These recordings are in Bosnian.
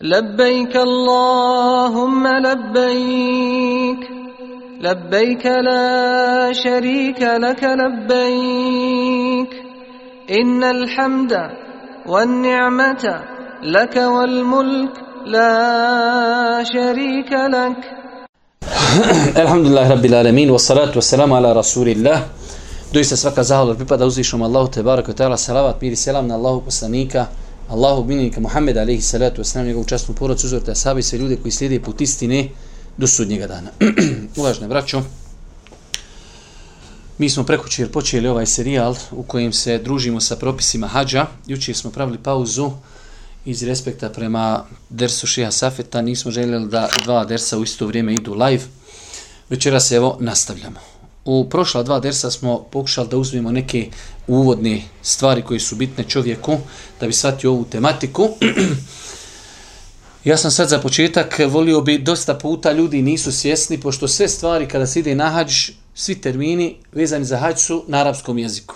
لبيك اللهم لبيك لبيك لا شريك لك لبيك. إن الحمد والنعمة لك والملك لا شريك لك. الحمد لله رب العالمين والصلاة والسلام على رسول الله Doista svaka zahvala pripada uzvišom Allahu te baraka ta'ala salavat mir i selam na Allahu poslanika Allahu binika Muhammed alejhi salatu vesselam njegovu časnu porodicu uzorte ashabi sve ljude koji slijede put istine do sudnjega dana. Uvažne braćo, mi smo prekućer počeli ovaj serijal u kojem se družimo sa propisima hađa. Jučer smo pravili pauzu iz respekta prema dersu Šija Safeta. Nismo željeli da dva dersa u isto vrijeme idu live. Večera se evo nastavljamo. U prošla dva dersa smo pokušali da uzmemo neke uvodne stvari koje su bitne čovjeku da bi shvatio ovu tematiku. ja sam sad za početak volio bi dosta puta ljudi nisu svjesni pošto sve stvari kada se ide na hađ, svi termini vezani za hađ su na arapskom jeziku.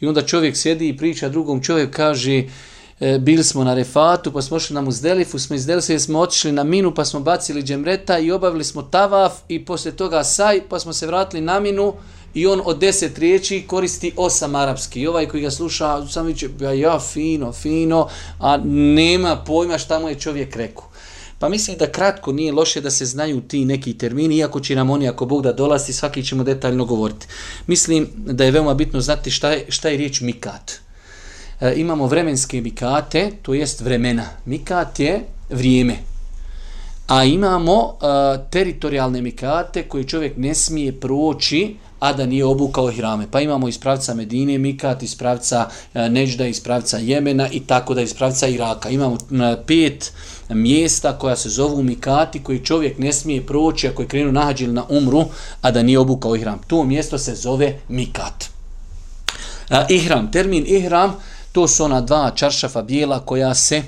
I onda čovjek sjedi i priča drugom čovjek kaže e, bili smo na refatu, pa smo ošli na muzdelifu, smo iz Delise, smo otišli na minu, pa smo bacili džemreta i obavili smo tavaf i poslije toga saj, pa smo se vratili na minu i on od deset riječi koristi osam arapski. I ovaj koji ga sluša, sam viće, ja, ja, fino, fino, a nema pojma šta mu je čovjek rekao. Pa mislim da kratko nije loše da se znaju ti neki termini, iako će nam oni, ako Bog da dolazi, svaki ćemo detaljno govoriti. Mislim da je veoma bitno znati šta je, šta je riječ mikat. E, imamo vremenske mikate, to jest vremena. Mikat je vrijeme. A imamo e, teritorijalne mikate koje čovjek ne smije proći a da nije obukao hrame. Pa imamo iz pravca Medine Mikat, iz pravca e, Nežda, iz pravca Jemena i tako da iz pravca Iraka. Imamo e, pet mjesta koja se zovu Mikati koji čovjek ne smije proći ako je krenuo hađ na umru, a da nije obukao ihram. To mjesto se zove Mikat. E, ihram, termin ihram, to su ona dva čaršafa bijela koja se e,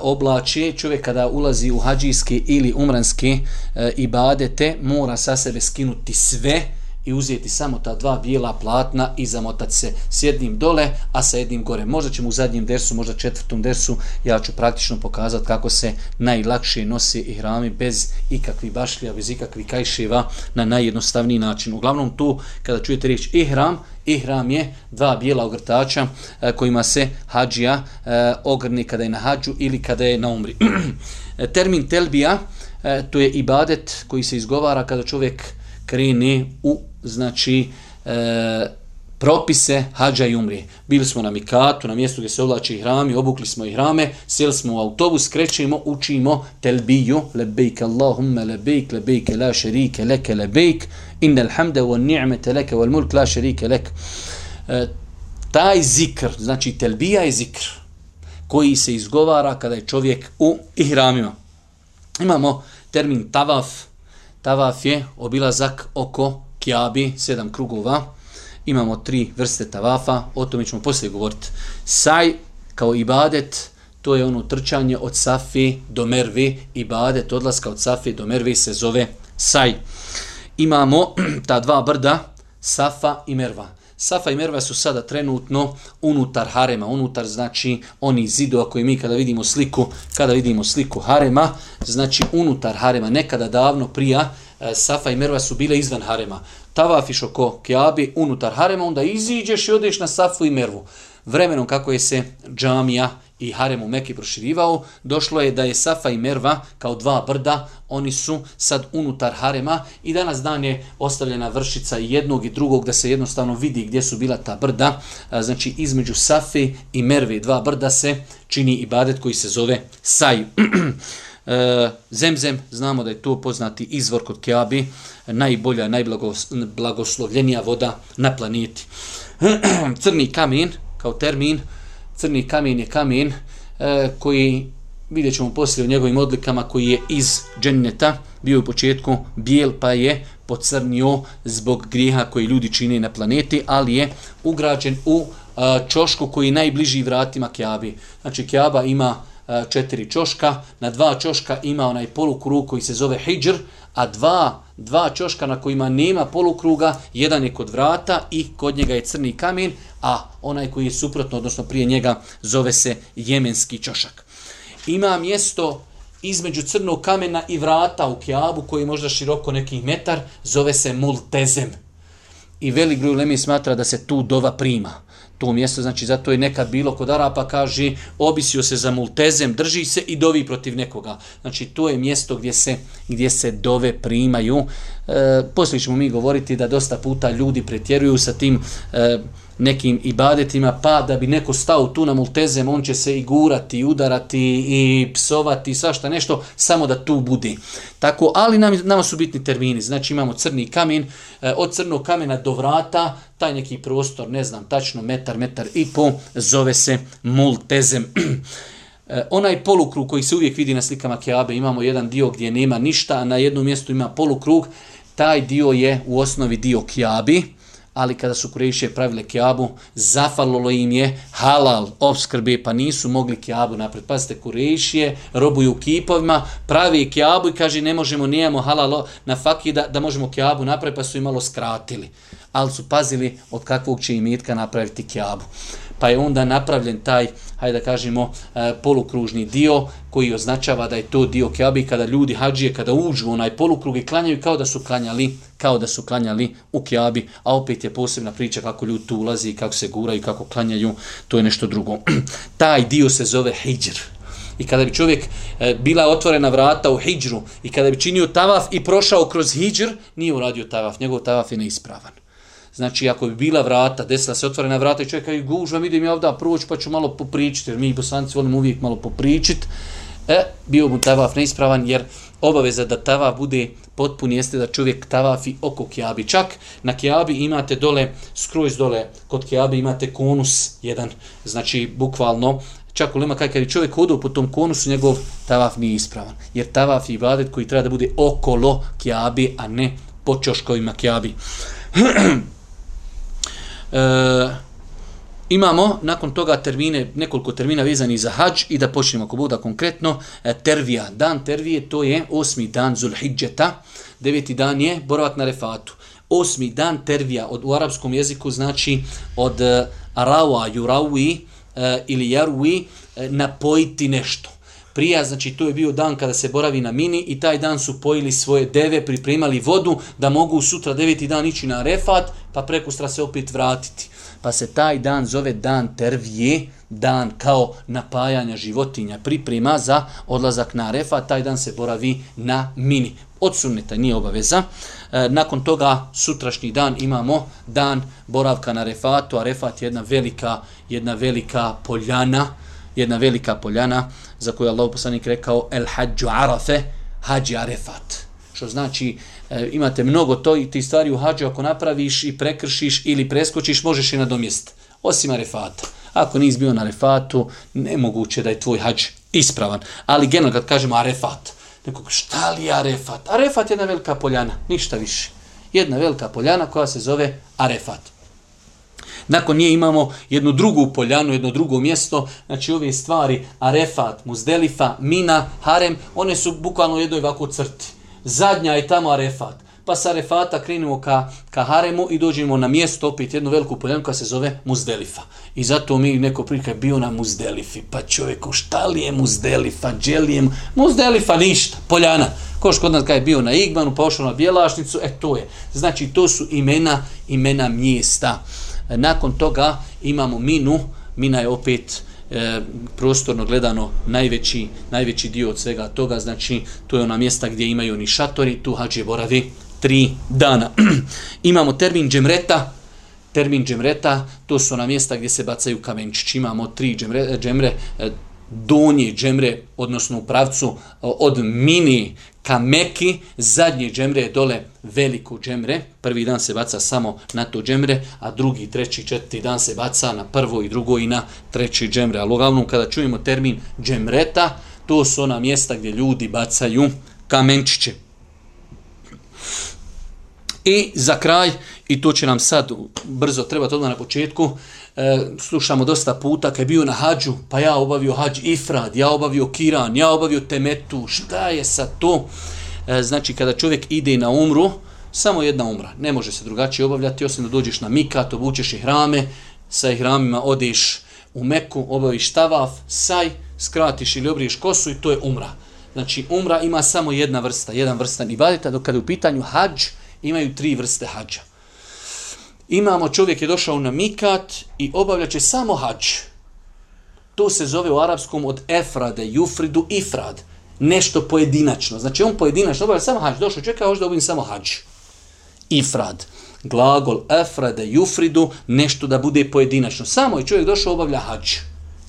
oblače. Čovjek kada ulazi u hađijske ili umranske e, ibadete mora sa sebe skinuti sve, i uzeti samo ta dva bijela platna i zamotati se s jednim dole, a sa jednim gore. Možda ćemo u zadnjem dersu, možda četvrtom dersu, ja ću praktično pokazati kako se najlakše nosi i hrami bez ikakvih bašlija, bez ikakvih kajševa na najjednostavniji način. Uglavnom tu, kada čujete riječ ihram, ihram je dva bijela ogrtača e, kojima se hađija e, ogrni kada je na hađu ili kada je na umri. E, termin telbija, e, to je ibadet koji se izgovara kada čovjek krene u znači e, propise hađa i umrije. Bili smo na Mikatu, na mjestu gdje se oblači hrami, obukli smo i hrame, sjeli smo u autobus, krećemo, učimo telbiju, lebejk Allahumme lebejk, lebejk la šerike leke lebejk, innal hamde wa ni'mete leke wal mulk la šerike leke. E, taj zikr, znači telbija je zikr, koji se izgovara kada je čovjek u ihramima. Imamo termin tavaf, tavaf je obilazak oko Kjabi, sedam krugova. Imamo tri vrste tavafa, o tome ćemo poslije govoriti. Saj, kao ibadet, to je ono trčanje od Safi do Mervi. Ibadet odlaska od Safi do Mervi se zove Saj. Imamo ta dva brda, Safa i Merva. Safa i Merva su sada trenutno unutar harema, unutar znači oni zidova koji mi kada vidimo sliku, kada vidimo sliku harema, znači unutar harema, nekada davno prija, e, Safa i Merva su bile izvan harema. Tavafiš oko Kjabi unutar harema, onda iziđeš i odeš na Safu i Mervu. Vremenom kako je se džamija i harem u Mekke proširivao, došlo je da je Safa i Merva kao dva brda, oni su sad unutar harema i danas dan je ostavljena vršica jednog i drugog da se jednostavno vidi gdje su bila ta brda. Znači između Safe i Merve dva brda se čini ibadet koji se zove Saj. E, Zemzem, znamo da je to poznati izvor kod Kjabi, najbolja, najblagoslovljenija voda na planeti. Crni kamen, kao termin, crni kamen je kamen e, koji, vidjet ćemo poslije u njegovim odlikama, koji je iz dženneta, bio u početku bijel pa je pocrnio zbog grijeha koji ljudi čine na planeti, ali je ugrađen u e, čošku koji je najbliži vratima Kjabi. Znači Kjaba ima E, četiri čoška, na dva čoška ima onaj polukrug koji se zove hijđr, a dva, dva čoška na kojima nema polukruga, jedan je kod vrata i kod njega je crni kamen, a onaj koji je suprotno, odnosno prije njega, zove se jemenski čošak. Ima mjesto između crnog kamena i vrata u Kjabu, koji je možda široko neki metar, zove se Multezem. I velik broj Lemi smatra da se tu dova prima to mjesto, znači zato je nekad bilo kod Arapa, kaže, obisio se za multezem, drži se i dovi protiv nekoga. Znači to je mjesto gdje se, gdje se dove primaju. E, poslije ćemo mi govoriti da dosta puta ljudi pretjeruju sa tim e, nekim ibadetima, pa da bi neko stao tu na multezem, on će se i gurati, i udarati, i psovati, i svašta nešto, samo da tu budi. Tako, ali nam, nama su bitni termini. Znači imamo crni kamen, e, od crnog kamena do vrata, taj neki prostor, ne znam, tačno metar, metar i po, zove se multezem. E, onaj polukrug koji se uvijek vidi na slikama Keabe, imamo jedan dio gdje nema ništa, a na jednom mjestu ima polukrug, taj dio je u osnovi dio Keabi, ali kada su Kurejšije pravile kjabu, zafalilo im je halal obskrbe, pa nisu mogli kjabu napred. Pazite, Kurejšije robuju kipovima, pravi kjabu i kaže ne možemo, nijemo halal na fakida da, da možemo kjabu napred, pa su im malo skratili. Ali su pazili od kakvog će imitka napraviti kjabu pa je onda napravljen taj, hajde da kažemo, e, polukružni dio koji označava da je to dio Keabe kada ljudi hađije, kada uđu u onaj polukrug i klanjaju kao da su klanjali, kao da su klanjali u Kjabi, a opet je posebna priča kako ljudi tu ulazi, kako se guraju, kako klanjaju, to je nešto drugo. taj dio se zove Hijr. I kada bi čovjek e, bila otvorena vrata u hijđru i kada bi činio tavaf i prošao kroz hijđr, nije uradio tavaf, njegov tavaf je neispravan. Znači, ako bi bila vrata, desila se otvorena vrata i čovjek kaže, gužva, idem ja ovdje proći pa ću malo popričiti, jer mi bosanci volimo uvijek malo popričiti, e, bio mu tavaf neispravan, jer obaveza da tavaf bude potpun jeste da čovjek tavafi oko kjabi. Čak na kjabi imate dole, skroz dole, kod kjabi imate konus jedan, znači bukvalno, čak u lema kaj kad čovjek hodao po tom konusu, njegov tavaf nije ispravan. Jer tavaf je ibadet koji treba da bude okolo kjabi, a ne po čoškovima kjabi. E, imamo nakon toga termine, nekoliko termina vezani za hađ i da počnemo ako bude konkretno. E, tervija, dan tervije, to je osmi dan Zulhidžeta, deveti dan je boravak na refatu. Osmi dan tervija od, u arapskom jeziku znači od e, uh, arawa, jurawi uh, e, ili jarwi uh, e, napojiti nešto. Prija, znači to je bio dan kada se boravi na mini i taj dan su pojili svoje deve, pripremali vodu da mogu sutra deveti dan ići na refat, pa preko stra se opet vratiti. Pa se taj dan zove dan tervije, dan kao napajanja životinja, priprema za odlazak na refat, taj dan se boravi na mini. Od sunneta nije obaveza. E, nakon toga sutrašnji dan imamo dan boravka na refatu, a refat je jedna velika, jedna velika poljana, jedna velika poljana za koju Allah poslanik rekao el hađu arafe, hađi arefat. Što znači e, imate mnogo to i ti stvari u hađu ako napraviš i prekršiš ili preskočiš možeš i nadomjest. Osim arefata. Ako nisi bio na arefatu, nemoguće da je tvoj hađ ispravan. Ali generalno kad kažemo arefat, nekog šta li je arefat? Arefat je jedna velika poljana, ništa više. Jedna velika poljana koja se zove arefat. Nakon nje imamo jednu drugu poljanu, jedno drugo mjesto, znači ove stvari, Arefat, Muzdelifa, Mina, Harem, one su bukvalno u jednoj ovako crti. Zadnja je tamo Arefat. Pa sa Arefata krenemo ka, ka Haremu i dođemo na mjesto, opet jednu veliku poljanu koja se zove Muzdelifa. I zato mi neko prilike je bio na Muzdelifi. Pa čovjeku, šta li je Muzdelifa, dželijem? Muzdelifa ništa, poljana. Koš kod nas kada je bio na Igmanu, pa na Bjelašnicu, e to je. Znači, to su imena, imena mjesta. Nakon toga imamo minu, mina je opet e, prostorno gledano najveći, najveći dio od svega toga, znači to je ona mjesta gdje imaju ni šatori, tu hađe boravi tri dana. imamo termin džemreta, termin džemreta, to su ona mjesta gdje se bacaju kamenčići, imamo tri džemre, džemre e, donje džemre, odnosno u pravcu e, od mini ka Meki, zadnje džemre je dole veliko džemre, prvi dan se baca samo na to džemre, a drugi, treći, četvrti dan se baca na prvo i drugo i na treći džemre. Ali uglavnom kada čujemo termin džemreta, to su ona mjesta gdje ljudi bacaju kamenčiće. I za kraj, i to će nam sad brzo trebati odmah na početku, e, slušamo dosta puta, kad je bio na hađu, pa ja obavio hađ ifrad, ja obavio kiran, ja obavio temetu, šta je sa to? E, znači, kada čovjek ide na umru, samo jedna umra, ne može se drugačije obavljati, osim da dođeš na mikat, obučeš i hrame, sa ihramima odeš u Meku, obaviš tavaf, saj, skratiš ili obriješ kosu i to je umra. Znači, umra ima samo jedna vrsta, jedan vrstan ibadeta, dok kada je u pitanju hađ, imaju tri vrste hađa. Imamo, čovjek je došao na mikat i obavljaće samo hač. To se zove u arapskom od efrade, jufridu, ifrad. Nešto pojedinačno. Znači, on pojedinačno obavlja samo hač. Došao čovjek, kao da obavim samo hač. Ifrad. Glagol efrade, jufridu, nešto da bude pojedinačno. Samo je čovjek došao obavlja hač.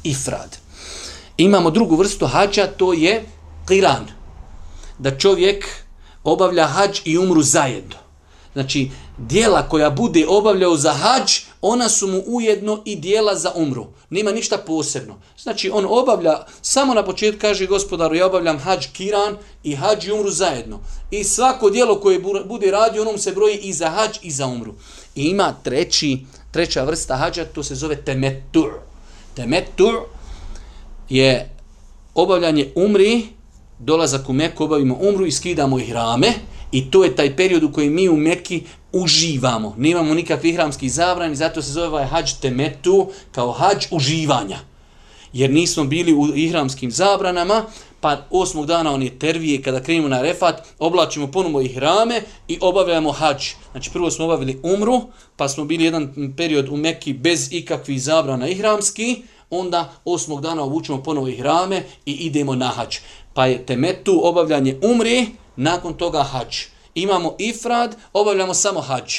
Ifrad. Imamo drugu vrstu hađa, to je qiran. Da čovjek obavlja hađ i umru zajedno. Znači, dijela koja bude obavljao za hađ, ona su mu ujedno i dijela za umru. Nima ništa posebno. Znači, on obavlja, samo na početku kaže gospodaru, ja obavljam hađ kiran i hađ i umru zajedno. I svako dijelo koje bude radio, onom se broji i za hađ i za umru. I ima treći, treća vrsta hađa, to se zove temetur. Temetur je obavljanje umri, dolazak u Meku, obavimo umru i skidamo ih rame. I to je taj period u kojem mi u Mekki uživamo. Nemamo nikakvih ihramskih zabrani, zato se zove ovaj hađ temetu kao hađ uživanja. Jer nismo bili u ihramskim zabranama, pa osmog dana on je tervije, kada krenemo na refat, oblačimo ponovo ihrame i obavljamo hađ. Znači prvo smo obavili umru, pa smo bili jedan period u Mekki bez ikakvih zabrana ihramski, onda osmog dana obučemo ponovo ihrame i idemo na hađ. Pa je temetu obavljanje umri, nakon toga hađ. Imamo ifrad, obavljamo samo hađ.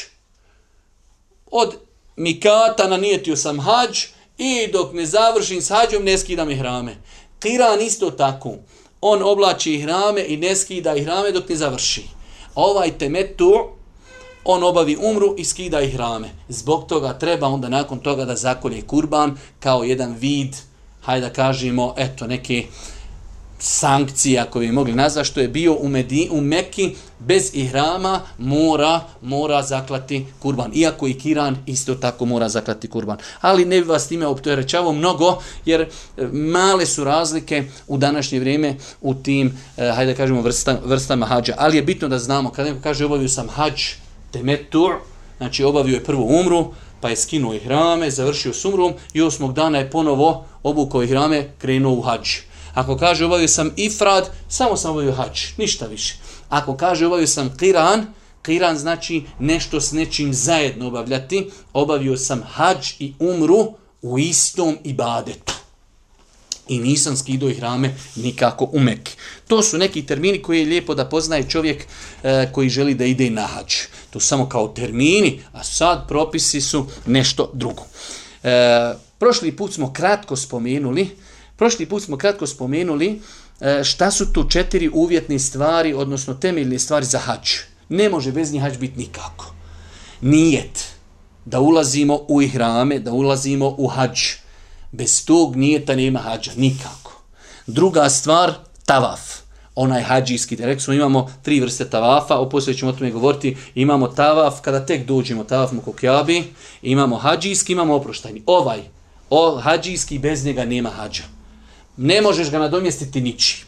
Od mikata nanijetio sam hađ i dok ne završim s hađom ne skidam ihrame. Kiran isto tako. On oblači ihrame i ne skida ihrame dok ne završi. Ovaj temetu, on obavi umru i skida ihrame. Zbog toga treba onda nakon toga da zakolje kurban kao jedan vid, hajde da kažemo, eto, neke sankcija koje je mogli nazvati, što je bio u, Medi, u Mekki bez ihrama mora mora zaklati kurban. Iako i Kiran isto tako mora zaklati kurban. Ali ne bi vas time optorećavao mnogo, jer e, male su razlike u današnje vrijeme u tim, eh, hajde da kažemo, vrsta, vrstama hađa. Ali je bitno da znamo, kada neko kaže obavio sam hađ temetur, znači obavio je prvu umru, pa je skinuo ihrame, završio s umrom i osmog dana je ponovo obukao ihrame, krenuo u hađu. Ako kaže obavio sam ifrad, samo sam obavio hač, ništa više. Ako kaže obavio sam kiran, kiran znači nešto s nečim zajedno obavljati, obavio sam hač i umru u istom ibadetu. I nisam skidao ih rame nikako u Mekke. To su neki termini koji je lijepo da poznaje čovjek e, koji želi da ide na hađ. To samo kao termini, a sad propisi su nešto drugo. E, prošli put smo kratko spomenuli Prošli put smo kratko spomenuli e, šta su tu četiri uvjetne stvari, odnosno temeljne stvari za hađ. Ne može bez njih hađ biti nikako. Nijet da ulazimo u ihrame, da ulazimo u hađ. Bez tog nijeta nema hađa, nikako. Druga stvar, tavaf. Onaj hađijski, rekli smo imamo tri vrste tavafa, oposlije ćemo o tome govoriti, imamo tavaf kada tek dođemo, tavaf mu kokjabi, imamo hađijski, imamo oproštajni. Ovaj, o, hađijski, bez njega nema hađa ne možeš ga nadomjestiti ničim.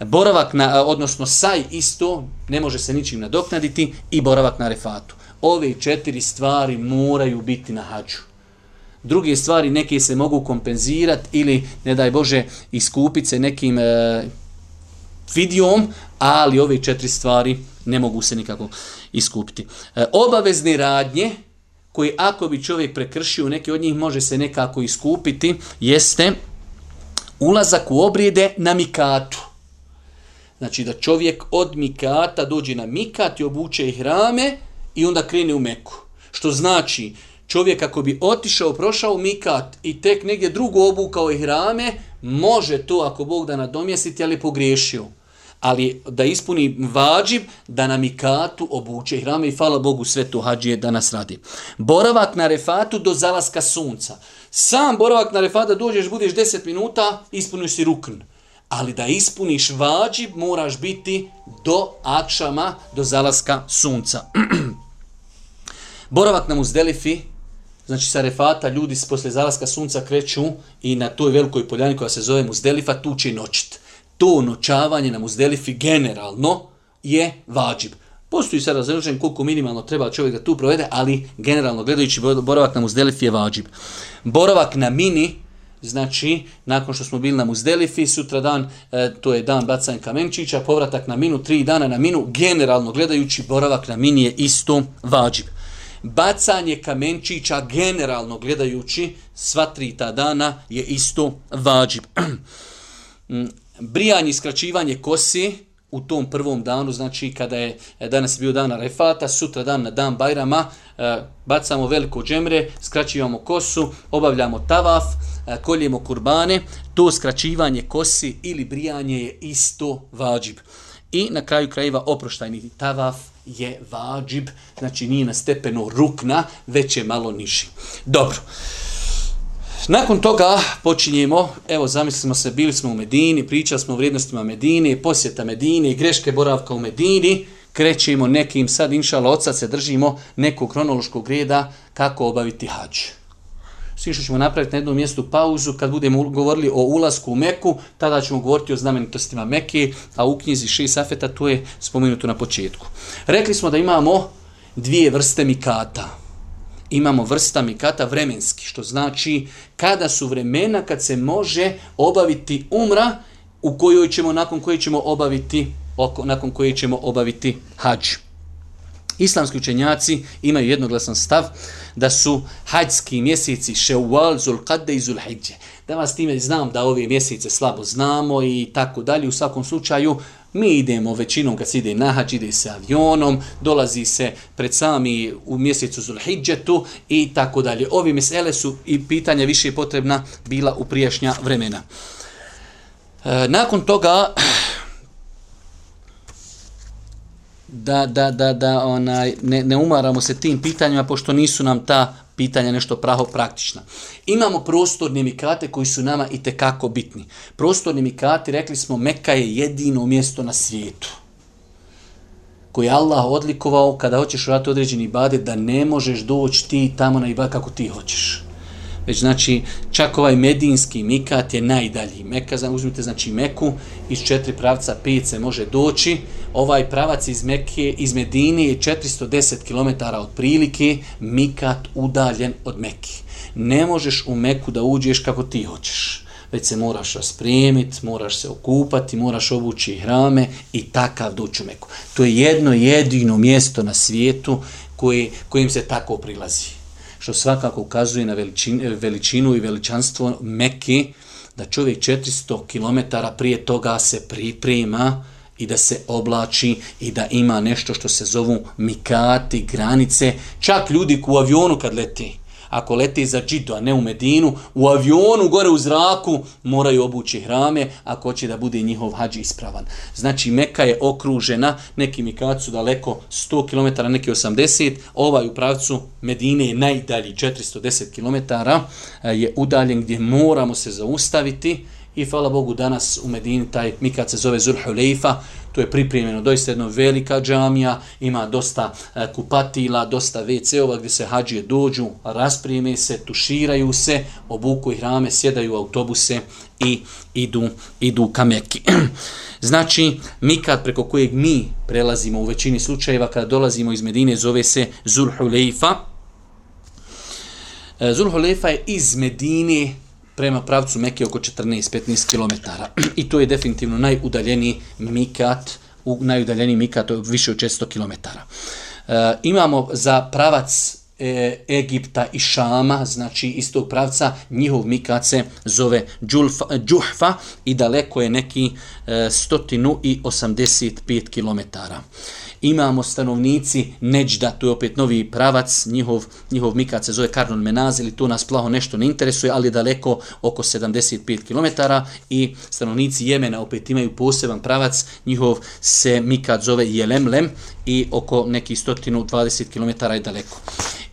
Boravak na, odnosno saj isto, ne može se ničim nadoknaditi i boravak na refatu. Ove četiri stvari moraju biti na hađu. Druge stvari neke se mogu kompenzirati ili, ne daj Bože, iskupiti se nekim e, vidijom, ali ove četiri stvari ne mogu se nikako iskupiti. E, obavezne radnje, koji ako bi čovjek prekršio, neke od njih može se nekako iskupiti, jeste ulazak u obrijede na mikatu. Znači da čovjek od mikata dođe na mikat i obuče ih rame i onda krene u meku. Što znači čovjek ako bi otišao, prošao u mikat i tek negdje drugo obukao ih rame, može to ako Bog da nadomjestiti, ali pogriješio. Ali da ispuni vađib da na mikatu obuče ih rame i hvala Bogu sve to hađije danas radi. Boravak na refatu do zalaska sunca. Sam boravak na refada dođeš, budeš 10 minuta, ispuniš si rukn. Ali da ispuniš vađib, moraš biti do akšama, do zalaska sunca. boravak na muzdelifi, znači sa refata, ljudi posle zalaska sunca kreću i na toj velikoj poljani koja se zove muzdelifa, tu će noćit. To noćavanje na muzdelifi generalno je vađib. Postoji sada razređen koliko minimalno treba čovjek da tu provede, ali generalno gledajući boravak na muzdelifi je vađib. Boravak na mini, znači, nakon što smo bili na Muzdelifi, sutra dan, e, to je dan bacanja kamenčića, povratak na minu, tri dana na minu, generalno gledajući, boravak na mini je isto vađib. Bacanje kamenčića, generalno gledajući, sva tri ta dana je isto vađib. Mm, Brijanje i skraćivanje kosi, u tom prvom danu, znači kada je e, danas bio dan Arefata, sutra dan na dan Bajrama, e, bacamo veliko džemre, skraćivamo kosu, obavljamo tavaf, e, koljemo kurbane, to skraćivanje kosi ili brijanje je isto vađib. I na kraju krajeva oproštajni tavaf je vađib, znači nije na stepenu rukna, već je malo niži. Dobro. Nakon toga počinjemo, evo zamislimo se, bili smo u Medini, pričali smo o vrijednostima Medine, posjeta Medine, greške boravka u Medini, krećemo nekim, sad inšala od se držimo nekog kronološkog reda kako obaviti hađ. Svi što ćemo napraviti na jednom mjestu pauzu, kad budemo govorili o ulasku u Meku, tada ćemo govoriti o znamenitostima Meke, a u knjizi Ši Safeta to je spomenuto na početku. Rekli smo da imamo dvije vrste mikata imamo vrsta mikata vremenski, što znači kada su vremena kad se može obaviti umra u kojoj ćemo, nakon koje ćemo obaviti, oko, nakon koje ćemo obaviti hađ. Islamski učenjaci imaju jednoglasan stav da su hađski mjeseci Shawwal, Zulqadde i Zulhidje. Da vas time znam da ove mjesece slabo znamo i tako dalje. U svakom slučaju Mi idemo većinom kad se ide na hađ, ide se avionom, dolazi se pred sami u mjesecu Zulhidžetu i tako dalje. Ovi mesele su i pitanja više potrebna bila u prijašnja vremena. E, nakon toga da, da, da, da onaj, ne, ne umaramo se tim pitanjima pošto nisu nam ta pitanja nešto praho praktična. Imamo prostorne mikate koji su nama i tekako bitni. Prostorni mikati, rekli smo, Meka je jedino mjesto na svijetu koji je Allah odlikovao kada hoćeš raditi određeni ibadet da ne možeš doći ti tamo na ibadet kako ti hoćeš već znači čak ovaj medinski mikat je najdalji. Meka, uzmite znači Meku, iz četiri pravca pet se može doći. Ovaj pravac iz Mekke, iz Medine je 410 km od prilike, mikat udaljen od Mekke. Ne možeš u Meku da uđeš kako ti hoćeš već se moraš raspremiti, moraš se okupati, moraš obući hrame i takav doći u Meku. To je jedno jedino mjesto na svijetu koje, kojim se tako prilazi što svakako ukazuje na veličinu, veličinu i veličanstvo Mekke, da čovjek 400 km prije toga se priprema i da se oblači i da ima nešto što se zovu mikati, granice, čak ljudi u avionu kad leti, ako lete za Džidu, a ne u Medinu, u avionu gore u zraku moraju obući hrame ako hoće da bude njihov hađ ispravan. Znači Meka je okružena, neki mikat su daleko 100 km, neki 80, ovaj u pravcu Medine je najdalji 410 km, e, je udaljen gdje moramo se zaustaviti, i hvala Bogu danas u Medini taj mikat se zove Zulhulejfa, to je pripremljeno doista jedno velika džamija, ima dosta e, kupatila, dosta WC-ova gdje se hađije dođu, rasprijeme se, tuširaju se, obuku i hrame, sjedaju u autobuse i idu, idu ka Meki. znači, mikat preko kojeg mi prelazimo u većini slučajeva kada dolazimo iz Medine zove se Zulhulejfa. E, Zulhulejfa je iz Medine prema pravcu Mekke oko 14-15 km. I to je definitivno najudaljeniji mikat, u najudaljeniji mikat više od 400 km. E, imamo za pravac e, Egipta i Šama, znači istog pravca, njihov mikat se zove Džulfa, Džuhfa i daleko je neki e, 185 km imamo stanovnici Neđda, to je opet novi pravac, njihov, njihov mikat se zove Karnon Menaz, ili to nas plaho nešto ne interesuje, ali daleko oko 75 km i stanovnici Jemena opet imaju poseban pravac, njihov se mikat zove Jelemlem i oko neki 120 km je daleko.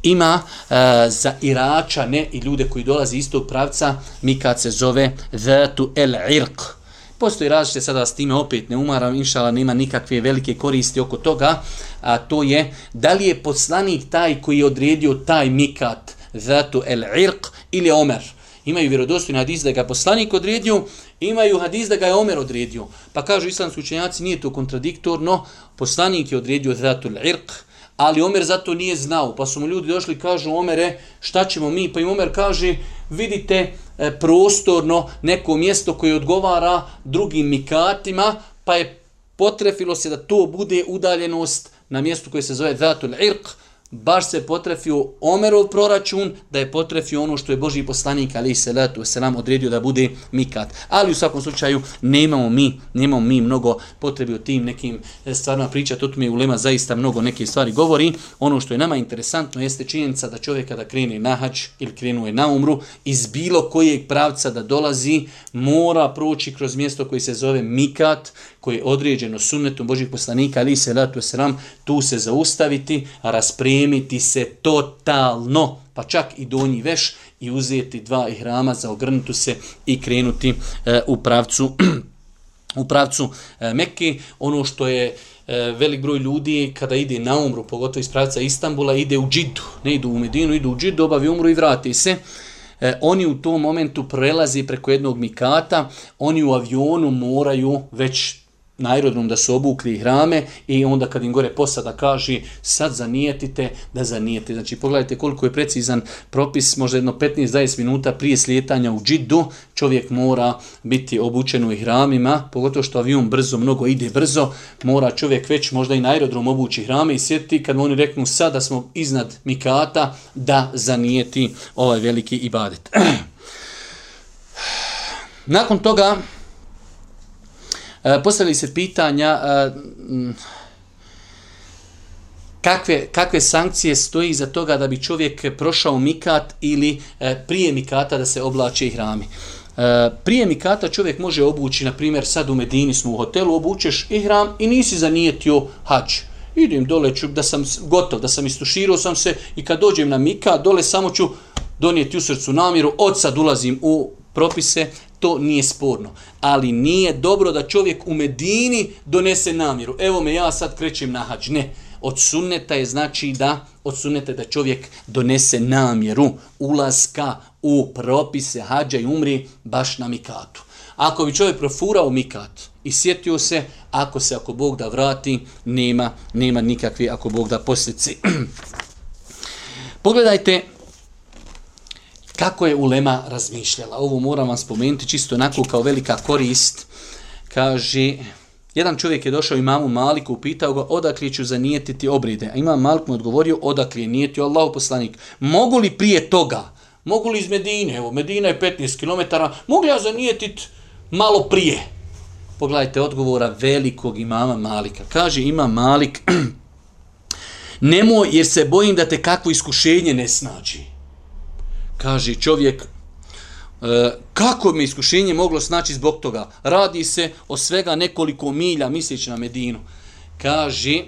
Ima e, za Irača, ne i ljude koji dolazi iz tog pravca, mikat se zove Zatu El Irq, Postoji različite sada s time opet ne umaram, inšala nema nikakve velike koristi oko toga, a to je da li je poslanik taj koji je odredio taj mikat zato el irq ili omer. Imaju vjerodostojni hadis da ga je poslanik odredio, imaju hadis da ga je omer odredio. Pa kažu islamski učenjaci nije to kontradiktorno, poslanik je odredio zato el irq, ali Omer zato nije znao. Pa su mu ljudi došli i kažu Omere šta ćemo mi? Pa im Omer kaže vidite E, prostorno neko mjesto koje odgovara drugim mikatima, pa je potrefilo se da to bude udaljenost na mjestu koje se zove Zatul Irq, baš se potrefio Omerov proračun, da je potrefio ono što je Boži poslanik, ali i letu se nam odredio da bude mikat. Ali u svakom slučaju nemamo mi, nemamo mi mnogo potrebi o tim nekim e, stvarima pričati, o tome ulema zaista mnogo neke stvari govori. Ono što je nama interesantno jeste činjenica da čovjek kada krene na hač ili krenuje na umru, iz bilo kojeg pravca da dolazi, mora proći kroz mjesto koji se zove mikat, koje je određeno sunnetom Božih poslanika, ali se letu se tu se zaustaviti, raspremiti se totalno, pa čak i donji veš i uzeti dva ihrama za ogrnutu se i krenuti e, u pravcu u pravcu e, Mekke. Ono što je e, velik broj ljudi kada ide na umru, pogotovo iz pravca Istambula, ide u džidu. Ne idu u Medinu, idu u džidu, obavi umru i vrati se. E, oni u tom momentu prelazi preko jednog mikata, oni u avionu moraju već na aerodrom da su obukli hrame i onda kad im gore posada kaže sad zanijetite da zanijete. Znači pogledajte koliko je precizan propis, možda jedno 15-20 minuta prije slijetanja u džidu čovjek mora biti obučen u hramima, pogotovo što avion brzo, mnogo ide brzo, mora čovjek već možda i na aerodrom obući hrame i sjetiti kad oni reknu sad da smo iznad mikata da zanijeti ovaj veliki ibadet. Nakon toga E, postavili se pitanja e, kakve, kakve sankcije stoji za toga da bi čovjek prošao mikat ili e, prije mikata da se oblače i hrami. Prije mikata čovjek može obući, na primjer sad u Medini smo u hotelu, obučeš i hram i nisi zanijetio hač. Idem dole ću da sam gotov, da sam istuširao sam se i kad dođem na mikat, dole samo ću donijeti u srcu namjeru, od sad ulazim u propise, to nije sporno. Ali nije dobro da čovjek u Medini donese namjeru. Evo me, ja sad krećem na hađ. Ne. Od sunneta je znači da od sunneta da čovjek donese namjeru ulaska u propise hađa i umri baš na mikatu. Ako bi čovjek profurao mikat i sjetio se, ako se, ako Bog da vrati, nema, nema nikakve, ako Bog da posljedice. Pogledajte, Kako je Ulema razmišljala? Ovo moram vam spomenuti čisto onako kao velika korist. Kaže, jedan čovjek je došao imamu Maliku, upitao ga odakle ću zanijetiti obride. A imam Malik mu odgovorio odakle je nijetio Allahu poslanik. Mogu li prije toga, mogu li iz Medine, evo Medina je 15 km, mogu ja zanijetiti malo prije? Pogledajte odgovora velikog imama Malika. Kaže imam Malik, nemoj jer se bojim da te kakvo iskušenje ne snađi kaže čovjek, e, kako mi iskušenje moglo snaći zbog toga? Radi se o svega nekoliko milja misleći na Medinu. Kaže,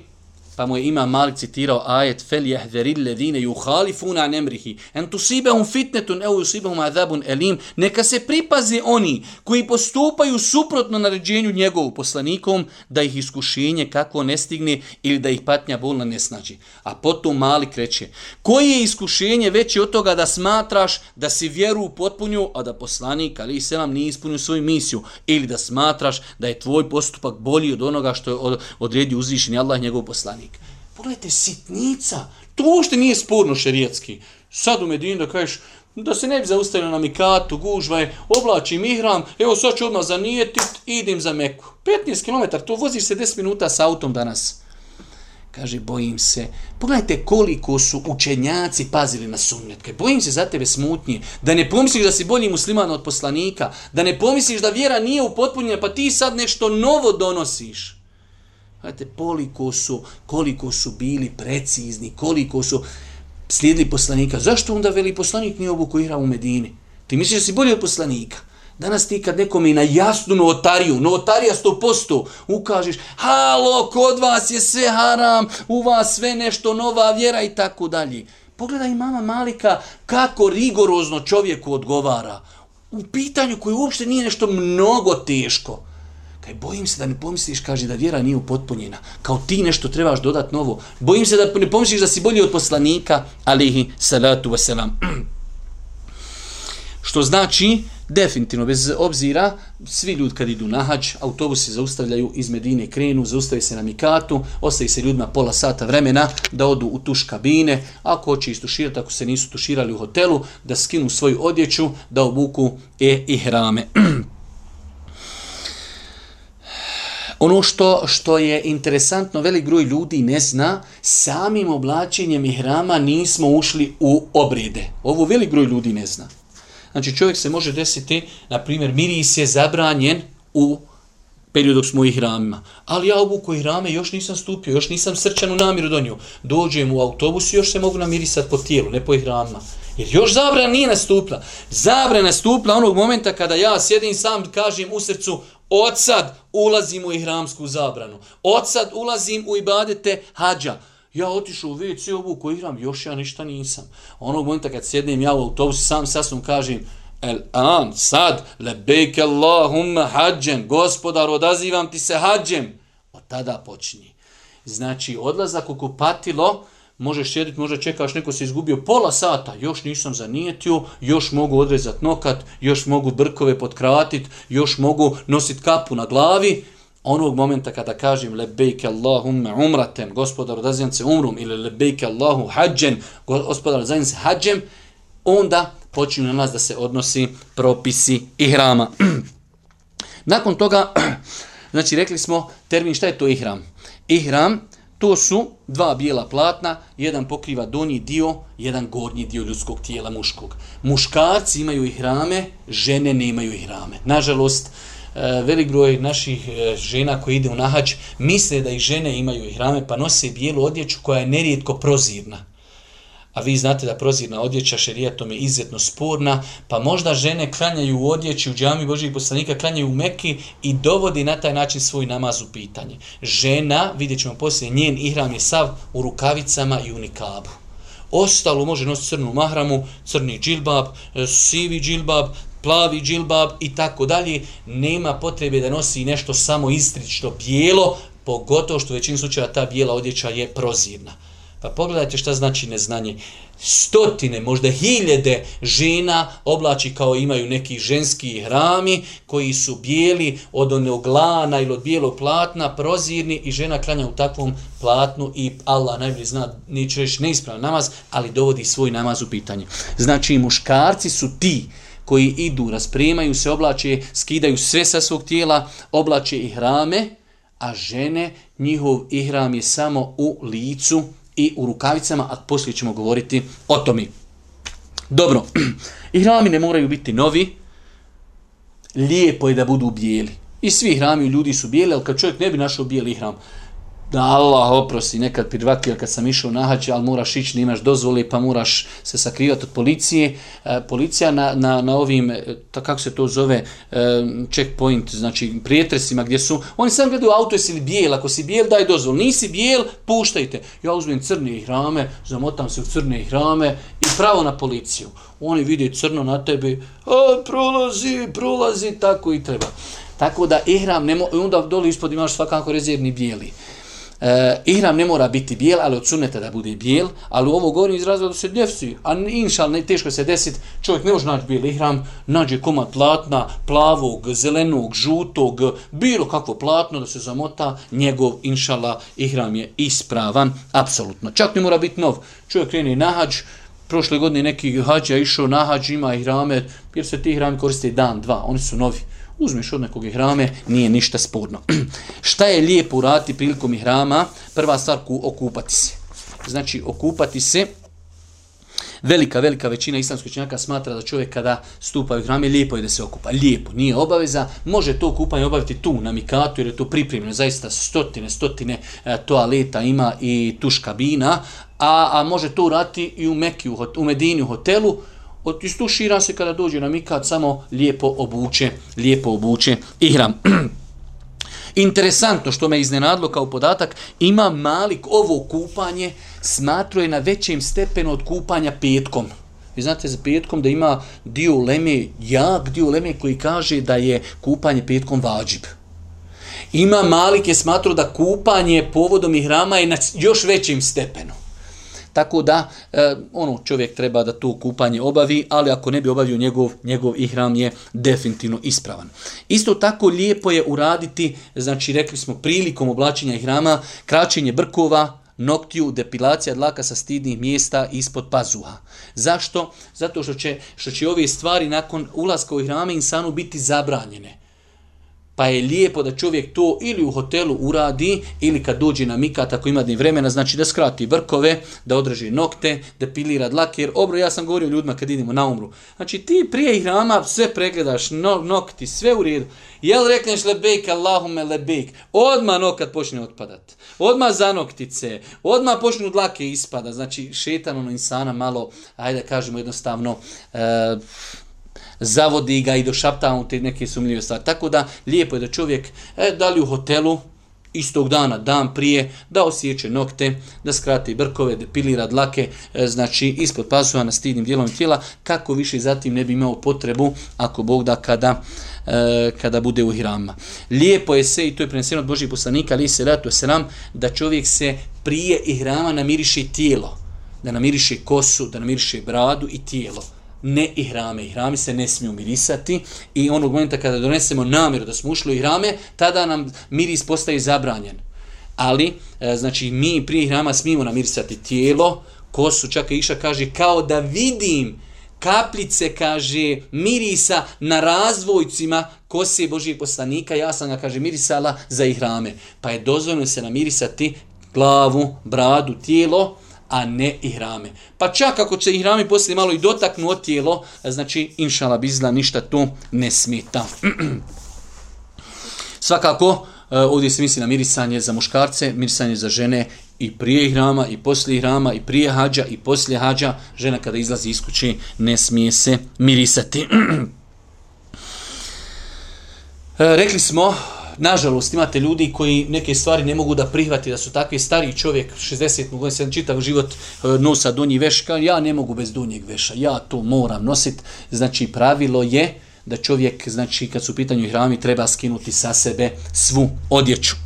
pa mu je ima Malik citirao ajet fel jehdheril ledine juhalifuna nemrihi en tusibehum fitnetun eu usibehum adabun elim neka se pripazi oni koji postupaju suprotno naređenju njegovu poslanikom da ih iskušenje kako ne stigne ili da ih patnja bolna ne snađi. A potom Malik reče koji je iskušenje veće od toga da smatraš da si vjeru potpunju a da poslanik ali i selam nije ispunio svoju misiju ili da smatraš da je tvoj postupak bolji od onoga što je odredio uzvišeni Allah njegov poslanik. Pogledajte, sitnica, to uopšte nije sporno šerijetski. Sad u Medinu da kažeš, da se ne bi zaustavio na mikatu, je, oblačim ihram, evo sad ću odmah zanijetit, idem za Meku. 15 km, to voziš se 10 minuta sa autom danas. Kaže, bojim se. Pogledajte koliko su učenjaci pazili na sunnetke. Bojim se za tebe smutnje. Da ne pomisliš da si bolji musliman od poslanika. Da ne pomisliš da vjera nije upotpunjena, pa ti sad nešto novo donosiš. Znate, koliko su, koliko su bili precizni, koliko su slijedili poslanika. Zašto onda veli poslanik nije obuku u Medini? Ti misliš da si bolji od poslanika? Danas ti kad nekom i na jasnu notariju, notarija 100%, ukažeš, halo, kod vas je sve haram, u vas sve nešto nova vjera i tako dalje. Pogledaj mama Malika kako rigorozno čovjeku odgovara. U pitanju koje uopšte nije nešto mnogo teško. Kaj, bojim se da ne pomisliš, kaže, da vjera nije upotpunjena. Kao ti nešto trebaš dodati novo. Bojim se da ne pomisliš da si bolji od poslanika, alihi salatu wasalam. Što znači Definitivno, bez obzira, svi ljudi kad idu na hađ, autobusi zaustavljaju iz Medine, krenu, zaustavi se na Mikatu, ostaje se ljudima pola sata vremena da odu u tuš kabine, ako hoće istuširati, ako se nisu tuširali u hotelu, da skinu svoju odjeću, da obuku e i hrame. Ono što što je interesantno, velik broj ljudi ne zna, samim oblačenjem ihrama nismo ušli u obrede. Ovo velik broj ljudi ne zna. Znači čovjek se može desiti, na primjer, miris je zabranjen u periodu dok smo u ihramima. Ali ja obuku ihrame još nisam stupio, još nisam srčanu namjeru donio. Dođem u autobus i još se mogu namirisati po tijelu, ne po ihramima. Jer još zabrana nije nastupila. Zabrana nastupila onog momenta kada ja sjedim sam kažem u srcu od sad ulazim u ihramsku zabranu. Od sad ulazim u ibadete hađa. Ja otišu u WC ovu ihram, još ja ništa nisam. Onog momenta kad sjednem ja u autobusu, sam sasvom kažem, el an, sad, lebejke Allahumma hađem, gospodar, odazivam ti se hađem. Od tada počinje. Znači, odlazak u kupatilo, možeš sjediti, možda čekaš, neko se izgubio pola sata, još nisam zanijetio, još mogu odrezati nokat, još mogu brkove potkratiti, još mogu nositi kapu na glavi, onog momenta kada kažem lebejke Allahumme umraten, gospodar odazivam se umrum, ili lebejke Allahu hađen, gospodar odazivam se hađem, onda počinju na nas da se odnosi propisi ihrama. Nakon toga, znači rekli smo termin šta je to ihram? Ihram, to su dva bijela platna, jedan pokriva donji dio, jedan gornji dio ljudskog tijela muškog. Muškarci imaju ihrame, žene nemaju ihrame. Nažalost, e, velik broj naših e, žena koji ide u nahač misle da i žene imaju ihrame pa nose bijelu odjeću koja je nerijetko prozirna. A vi znate da prozirna odjeća šerijatom je izuzetno sporna, pa možda žene klanjaju u odjeći u džami Božih poslanika, klanjaju u Meki i dovodi na taj način svoj namaz u pitanje. Žena, vidjet ćemo poslije, njen ihram je sav u rukavicama i u nikabu. Ostalo može nositi crnu mahramu, crni džilbab, e, sivi džilbab, plavi džilbab i tako dalje, nema potrebe da nosi nešto samo istrično bijelo, pogotovo što u većini slučaja ta bijela odjeća je prozirna. Pa pogledajte šta znači neznanje. Stotine, možda hiljede žena oblači kao imaju neki ženski hrami koji su bijeli od onog lana ili od bijelog platna, prozirni i žena klanja u takvom platnu i Allah najbolji zna, neće reći neispravan namaz, ali dovodi svoj namaz u pitanje. Znači muškarci su ti koji idu, raspremaju se, oblače, skidaju sve sa svog tijela, oblače i hrame, a žene, njihov ihram je samo u licu i u rukavicama, a poslije ćemo govoriti o tome. Dobro, ihrami ne moraju biti novi, lijepo je da budu bijeli. I svi hrami ljudi su bijeli, ali kad čovjek ne bi našao bijeli ihram, da Allah oprosti nekad privakio kad sam išao na hađe, ali moraš ići, nemaš dozvoli, pa moraš se sakrivati od policije. E, policija na, na, na ovim, e, ta, kako se to zove, e, checkpoint, znači prijetresima gdje su, oni sam gledaju auto jesi li bijel, ako si bijel daj dozvol, nisi bijel, puštajte. Ja uzmem crne hrame, zamotam se u crne hrame i pravo na policiju. Oni vide crno na tebi, a, prolazi, prolazi, tako i treba. Tako da ihram, nemo, onda dole ispod imaš svakako rezervni bijeli. E, ihram ne mora biti bijel, ali odsunete da bude bijel, ali u ovo govorim iz razloga da se djevci, a inšal ne teško se desiti, čovjek ne može naći bijel ihram, nađe komad platna, plavog, zelenog, žutog, bilo kakvo platno da se zamota, njegov inšala ihram je ispravan, apsolutno. Čak ne mora biti nov. Čovjek krene na hađ, prošle godine neki hađa išao na hađ, ima ihrame, jer se ti ihrami koriste dan, dva, oni su novi uzmeš od nekog ihrame, nije ništa sporno. Šta je lijepo uraditi prilikom ihrama? Prva stvar, okupati se. Znači, okupati se, velika, velika većina islamskih činjaka smatra da čovjek kada stupa u hrame, lijepo je da se okupa. Lijepo, nije obaveza. Može to kupanje obaviti tu, na mikatu, jer je to pripremljeno. Zaista stotine, stotine e, toaleta ima i tuš kabina, a, a može to urati i u Mekiju, u Medini, u hotelu, istušira se kada dođe na mikat, samo lijepo obuče, lijepo obuče ihram. Interesantno što me iznenadlo kao podatak, ima malik ovo kupanje smatruje na većem stepenu od kupanja petkom. Vi znate za petkom da ima dio leme, jak dio leme koji kaže da je kupanje petkom vađib. Ima malik je smatruo da kupanje povodom ihrama je na još većem stepenu. Tako da e, ono čovjek treba da to kupanje obavi, ali ako ne bi obavio njegov, njegov ihram je definitivno ispravan. Isto tako lijepo je uraditi, znači rekli smo prilikom oblačenja ihrama, kraćenje brkova, noktiju, depilacija dlaka sa stidnih mjesta ispod pazuha. Zašto? Zato što će, što će ove stvari nakon ulaska u ihrame insanu biti zabranjene. Pa je lijepo da čovjek to ili u hotelu uradi ili kad dođe na mikat ako ima dni vremena, znači da skrati vrkove, da održi nokte, da pilira dlake. Jer obro, ja sam govorio ljudima kad idemo na umru. Znači ti prije ihrama sve pregledaš, no, nokti, sve u redu. Jel rekneš lebejk, Allahume lebejk, odma nokat počne otpadat. odma za noktice, počnu dlake ispada. Znači šetan ono insana malo, ajde kažemo jednostavno, e, zavodi ga i došapta mu te neke sumljive stvari. Tako da lijepo je da čovjek, e, da li u hotelu, istog dana, dan prije, da osjeće nokte, da skrati brkove, depilira dlake, e, znači ispod pasuha na stidnim dijelom tijela, kako više zatim ne bi imao potrebu, ako Bog da, kada, e, kada bude u hirama. Lijepo je se, i to je preneseno od Božih poslanika, ali se ratu selam, da čovjek se prije ihrama namiriše tijelo, da namiriše kosu, da namiriše bradu i tijelo ne ihrame. Ihrami se ne smiju mirisati i onog momenta kada donesemo namjeru da smo ušli u ihrame, tada nam miris postaje zabranjen. Ali, e, znači, mi prije ihrama smijemo namirisati tijelo, kosu, čak i iša kaže, kao da vidim kapljice, kaže, mirisa na razvojcima kose Božijeg poslanika, ja sam ga, kaže, mirisala za ihrame. Pa je dozvoljeno se namirisati glavu, bradu, tijelo, a ne ihrame. Pa čak ako će ihrami poslije malo i dotaknu od tijelo, znači inšala bizla ništa tu ne smeta. Svakako, e, ovdje se misli na mirisanje za muškarce, mirisanje za žene i prije ihrama i poslije ihrama i prije hađa i poslije hađa. Žena kada izlazi iz kuće ne smije se mirisati. E, rekli smo, nažalost, imate ljudi koji neke stvari ne mogu da prihvati, da su takvi stari čovjek, 60 godina, se čitav život e, nosa dunji veš, kao ja ne mogu bez dunjeg veša, ja to moram nositi. Znači, pravilo je da čovjek, znači, kad su u pitanju hrami, treba skinuti sa sebe svu odjeću.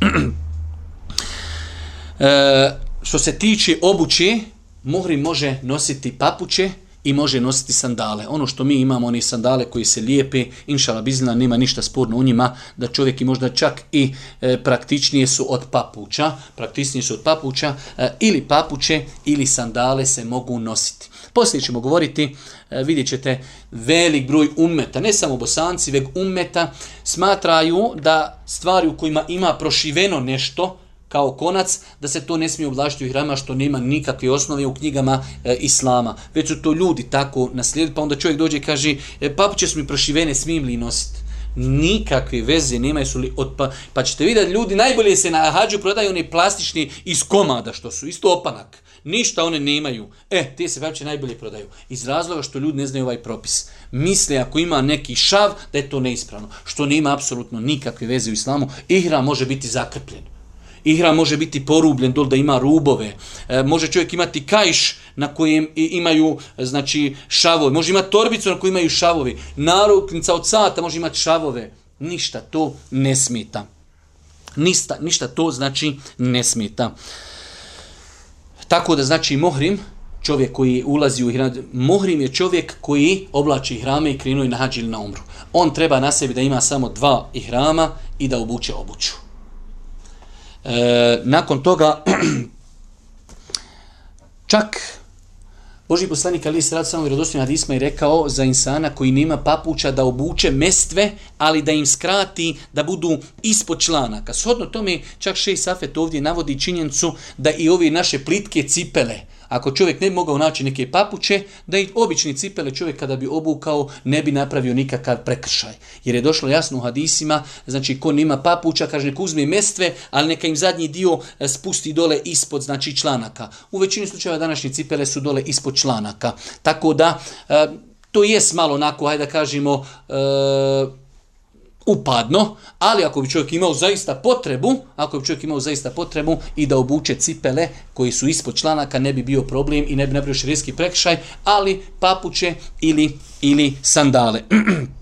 e, što se tiče obuće, Muhrim može nositi papuće, i može nositi sandale. Ono što mi imamo, oni sandale koji se lijepe, inšala bizna, nema ništa sporno u njima, da čovjek i možda čak i e, praktičnije su od papuća, praktičnije su od papuća, e, ili papuće ili sandale se mogu nositi. Poslije ćemo govoriti, e, vidjet ćete, velik broj umeta, ne samo bosanci, već umeta, smatraju da stvari u kojima ima prošiveno nešto, kao konac, da se to ne smije ublažiti u hrama što nema nikakve osnove u knjigama e, Islama. Već su to ljudi tako naslijedili, pa onda čovjek dođe i kaže, e, papuće su mi prošivene, smijem li nositi? Nikakve veze nemaju su li od pa, pa ćete vidjeti ljudi najbolje se na hađu prodaju oni plastični iz komada što su isto opanak. Ništa one nemaju. E te se papuće najbolje prodaju. Iz razloga što ljudi ne znaju ovaj propis. Misle ako ima neki šav da je to neispravno što nema apsolutno nikakve veze u islamu ihra može biti zakrpljen. Ihra može biti porubljen dol da ima rubove. E, može čovjek imati kajš na kojem imaju e, znači šavove. Može imati torbicu na kojoj imaju šavovi. Naruknica od sata može imati šavove. Ništa to ne smeta. Ništa, ništa to znači ne smeta. Tako da znači mohrim, čovjek koji ulazi u ihram, mohrim je čovjek koji oblači ihrame i krenuje na hađ ili na umru. On treba na sebi da ima samo dva ihrama i da obuče obuću. E, nakon toga, čak Boži poslanik Ali se rad samo vjerodostojno hadisma i rekao za insana koji nema papuća da obuče mestve, ali da im skrati da budu ispod članaka. Shodno tome, čak šej Safet ovdje navodi činjencu da i ove naše plitke cipele, ako čovjek ne bi mogao naći neke papuče, da i obični cipele čovjek kada bi obukao ne bi napravio nikakav prekršaj. Jer je došlo jasno u hadisima, znači ko nima papuča, kaže neka uzme mestve, ali neka im zadnji dio e, spusti dole ispod znači članaka. U većini slučajeva današnje cipele su dole ispod članaka. Tako da, e, to je malo onako, hajde da kažemo, e, upadno, ali ako bi čovjek imao zaista potrebu, ako bi čovjek imao zaista potrebu i da obuče cipele koji su ispod članaka, ne bi bio problem i ne bi napravio širijski prekšaj, ali papuće ili, ili sandale.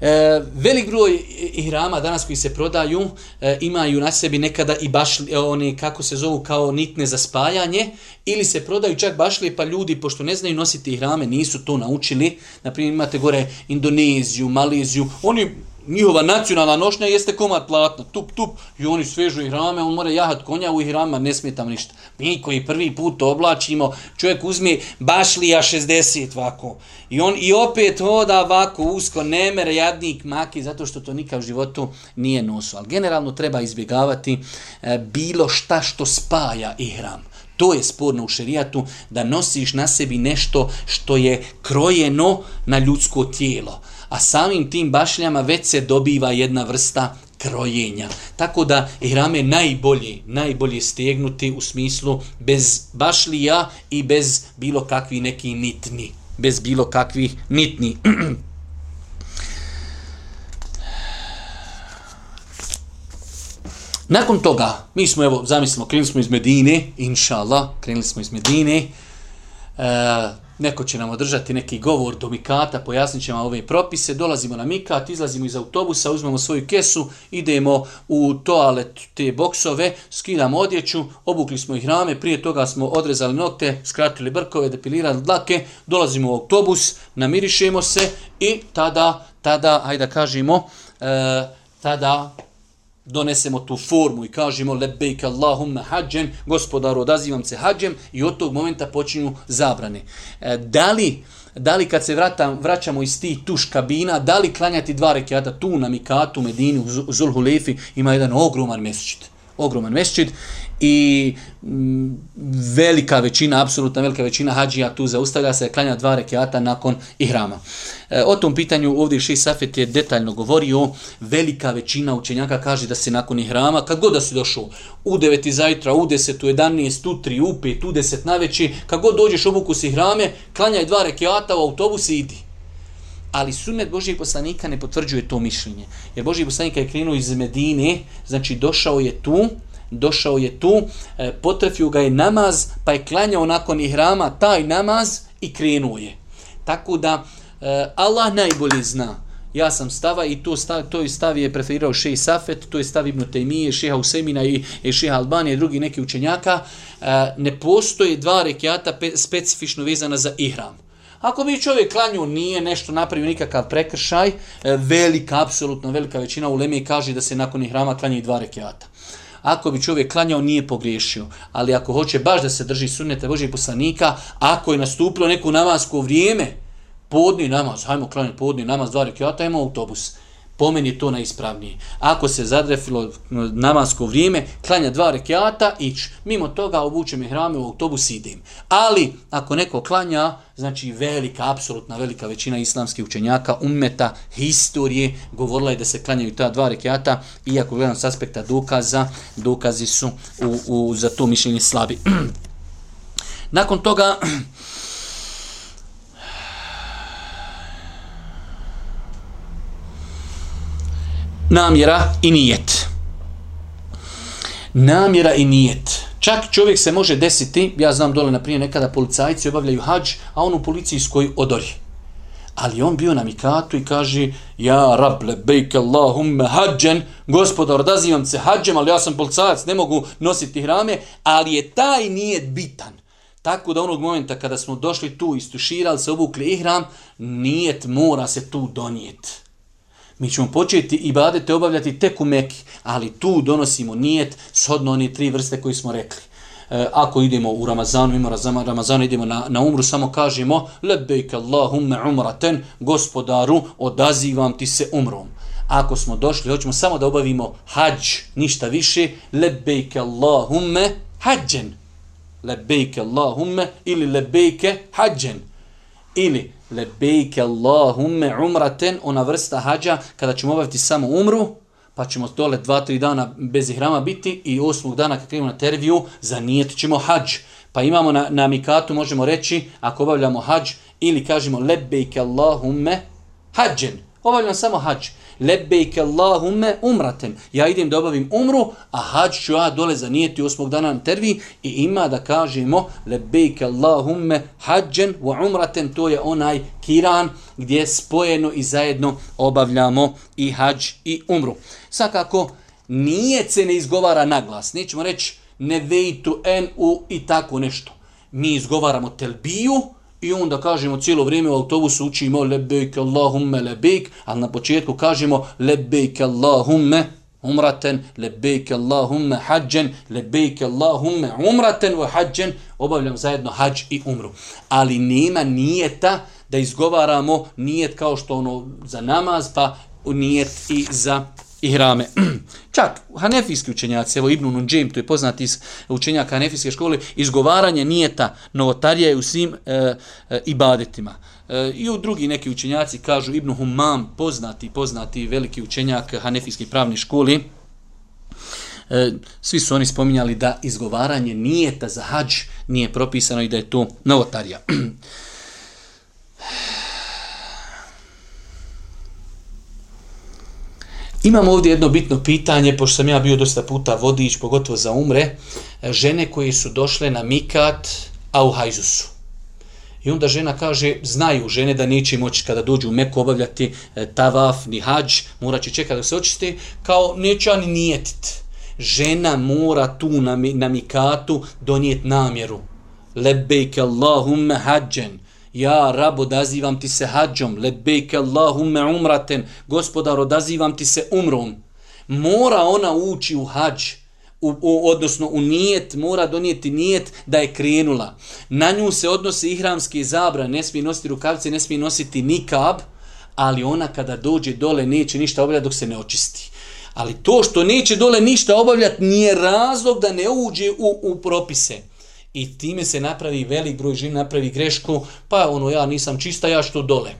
E, velik broj ihrama danas koji se prodaju e, imaju na sebi nekada i baš e, oni kako se zovu kao nitne za spajanje ili se prodaju čak bašli pa ljudi pošto ne znaju nositi ihrame nisu to naučili. Na primjer imate gore Indoneziju, Maleziju, oni njihova nacionalna nošnja jeste komad platna, tup, tup, i oni svežu ihrame, on mora jahat konja u ihrama, ne smije tam ništa. Mi koji prvi put oblačimo, čovjek uzme bašlija 60 vako, i on i opet hoda vako usko, nemer, jadnik maki, zato što to nikad u životu nije nosu. Ali generalno treba izbjegavati e, bilo šta što spaja ihram. To je sporno u šerijatu, da nosiš na sebi nešto što je krojeno na ljudsko tijelo a samim tim bašljama već se dobiva jedna vrsta krojenja. Tako da ihrame najbolje, najbolje stegnuti u smislu bez bašlija i bez bilo kakvi neki nitni. Bez bilo kakvih nitni. Nakon toga, mi smo, evo, zamislimo, krenuli smo iz Medine, inša Allah, krenuli smo iz Medine, e, neko će nam održati neki govor do Mikata, pojasnit ćemo ove propise, dolazimo na Mikat, izlazimo iz autobusa, uzmemo svoju kesu, idemo u toalet te boksove, skidamo odjeću, obukli smo ih rame, prije toga smo odrezali nokte, skratili brkove, depilirali dlake, dolazimo u autobus, namirišemo se i tada, tada, hajde da kažemo, e, tada donesemo tu formu i kažemo lebejk Allahumma hađen, gospodaru odazivam se hađem i od tog momenta počinju zabrane. E, da, li, da li kad se vratam, vraćamo iz tih tuš kabina, da li klanjati dva rekiata tu na Mikatu, Medini, u Zulhulefi, ima jedan ogroman mesečit. Ogroman mesečit i mm, velika većina, apsolutna velika većina hađija tu zaustavlja se, klanja dva rekiata nakon ihrama. E, o tom pitanju ovdje Ši Safet je detaljno govorio, velika većina učenjaka kaže da se nakon ihrama, kad god da si došao, u 9. zajtra, u 10. u 11. u 3. u 5. u 10. na veći, kad god dođeš obuku si ihrame, klanjaj dva rekiata u autobus i idi. Ali sunnet Božijeg poslanika ne potvrđuje to mišljenje. Jer Božiji poslanik je krenuo iz Medine, znači došao je tu, došao je tu, e, potrefio ga je namaz, pa je klanjao nakon ihrama taj namaz i krenuo je. Tako da e, Allah najbolje zna. Ja sam stava i to stav, to je stav je preferirao Šej Safet, to je stav Ibn Tejmije, Šeha Usemina i, i Šeha Albanije i drugi neki učenjaka. E, ne postoje dva rekiata pe, specifično vezana za ihram. Ako bi čovjek klanju nije nešto napravio nikakav prekršaj, velika, apsolutno velika većina u Leme kaže da se nakon ihrama klanja i dva rekiata ako bi čovjek klanjao, nije pogriješio. Ali ako hoće baš da se drži sunnete Božih poslanika, ako je nastupilo neko namasko vrijeme, podni namaz, hajmo klanjati podni namaz, dva rekiata, imamo autobus po meni to najispravnije. Ako se zadrefilo namasko vrijeme, klanja dva rekiata, ić. Mimo toga obučem i hrame u autobus idem. Ali, ako neko klanja, znači velika, apsolutna velika većina islamskih učenjaka, umeta, historije, govorila je da se klanjaju ta dva rekiata, iako gledam s aspekta dokaza, dokazi su u, u, za to mišljenje slabi. Nakon toga, namjera i nijet. Namjera i nijet. Čak čovjek se može desiti, ja znam dole na prije nekada policajci obavljaju hađ, a on u policijskoj odori. Ali on bio na mikatu i kaže, ja rable bejke Allahumme hađen, gospodar, odazivam se hađem, ali ja sam policajac, ne mogu nositi hrame, ali je taj nijet bitan. Tako da onog momenta kada smo došli tu, istuširali se, obukli ihram, nijet mora se tu donijeti. Mi ćemo početi i badete obavljati tek u Meki, ali tu donosimo nijet shodno oni tri vrste koji smo rekli. E, ako idemo u Ramazanu, imamo Ramazanu, idemo na, na umru, samo kažemo lebejke Allahumme umraten, gospodaru, odazivam ti se umrom. Ako smo došli, hoćemo samo da obavimo hađ, ništa više, lebejke Allahumme hađen. Lebejke Allahumme ili lebejke hađen. Ili lebejke Allahumme umraten, ona vrsta hađa, kada ćemo obaviti samo umru, pa ćemo dole dva, tri dana bez ihrama biti i osmog dana kad krenemo na terviju, zanijet ćemo hađ. Pa imamo na, na mikatu, možemo reći, ako obavljamo hađ, ili kažemo lebejke Allahumme hađen. obavljam samo hađ. Lebejke Allahumme umratem. Ja idem da obavim umru, a hađ ću ja dole zanijeti osmog dana na tervi i ima da kažemo lebejke Allahumme hađen wa umraten. To je onaj kiran gdje spojeno i zajedno obavljamo i hađ i umru. Svakako, nije se ne izgovara naglas. Nećemo reći ne vejtu en u i tako nešto. Mi izgovaramo telbiju, I onda kažemo cijelo vrijeme u autobusu učimo lebejk Allahumme lebejk, ali na početku kažemo lebejk Allahumme umraten, lebejk Allahumme hađen, lebejk Allahumme umraten wa hađen, obavljam zajedno hađ i umru. Ali nema nijeta da izgovaramo nijet kao što ono za namaz, pa nijet i za ihrame. Čak hanefijski učenjaci, evo Ibn Nunđim, to je poznati iz učenjaka hanefijske škole, izgovaranje nijeta novotarija je u svim e, e, ibadetima. E, I u drugi neki učenjaci kažu Ibn Humam, poznati, poznati veliki učenjak hanefijske pravne škole, e, svi su oni spominjali da izgovaranje nijeta za hađ nije propisano i da je to novotarija. Imam ovdje jedno bitno pitanje, pošto sam ja bio dosta puta vodič, pogotovo za umre, žene koje su došle na Mikat, a u Hajzusu. I onda žena kaže, znaju žene da neće moći kada dođu u Meku obavljati e, tavaf ni hađ, mora će čekati da se očiste, kao neće ani nijetit. Žena mora tu na, na Mikatu donijeti namjeru. Lebejke Allahumme hađen. Ja, rab, odazivam ti se hađom, lebejke Allahumme umraten, gospodar, odazivam ti se umrom. Mora ona ući u hađ, u, u, odnosno u nijet, mora donijeti nijet da je krenula. Na nju se odnose ihramske zabra, ne smije nositi rukavice, ne smije nositi nikab, ali ona kada dođe dole neće ništa obavljati dok se ne očisti. Ali to što neće dole ništa obavljati nije razlog da ne uđe u, u propise i time se napravi velik broj žena napravi grešku, pa ono ja nisam čista, ja što dole.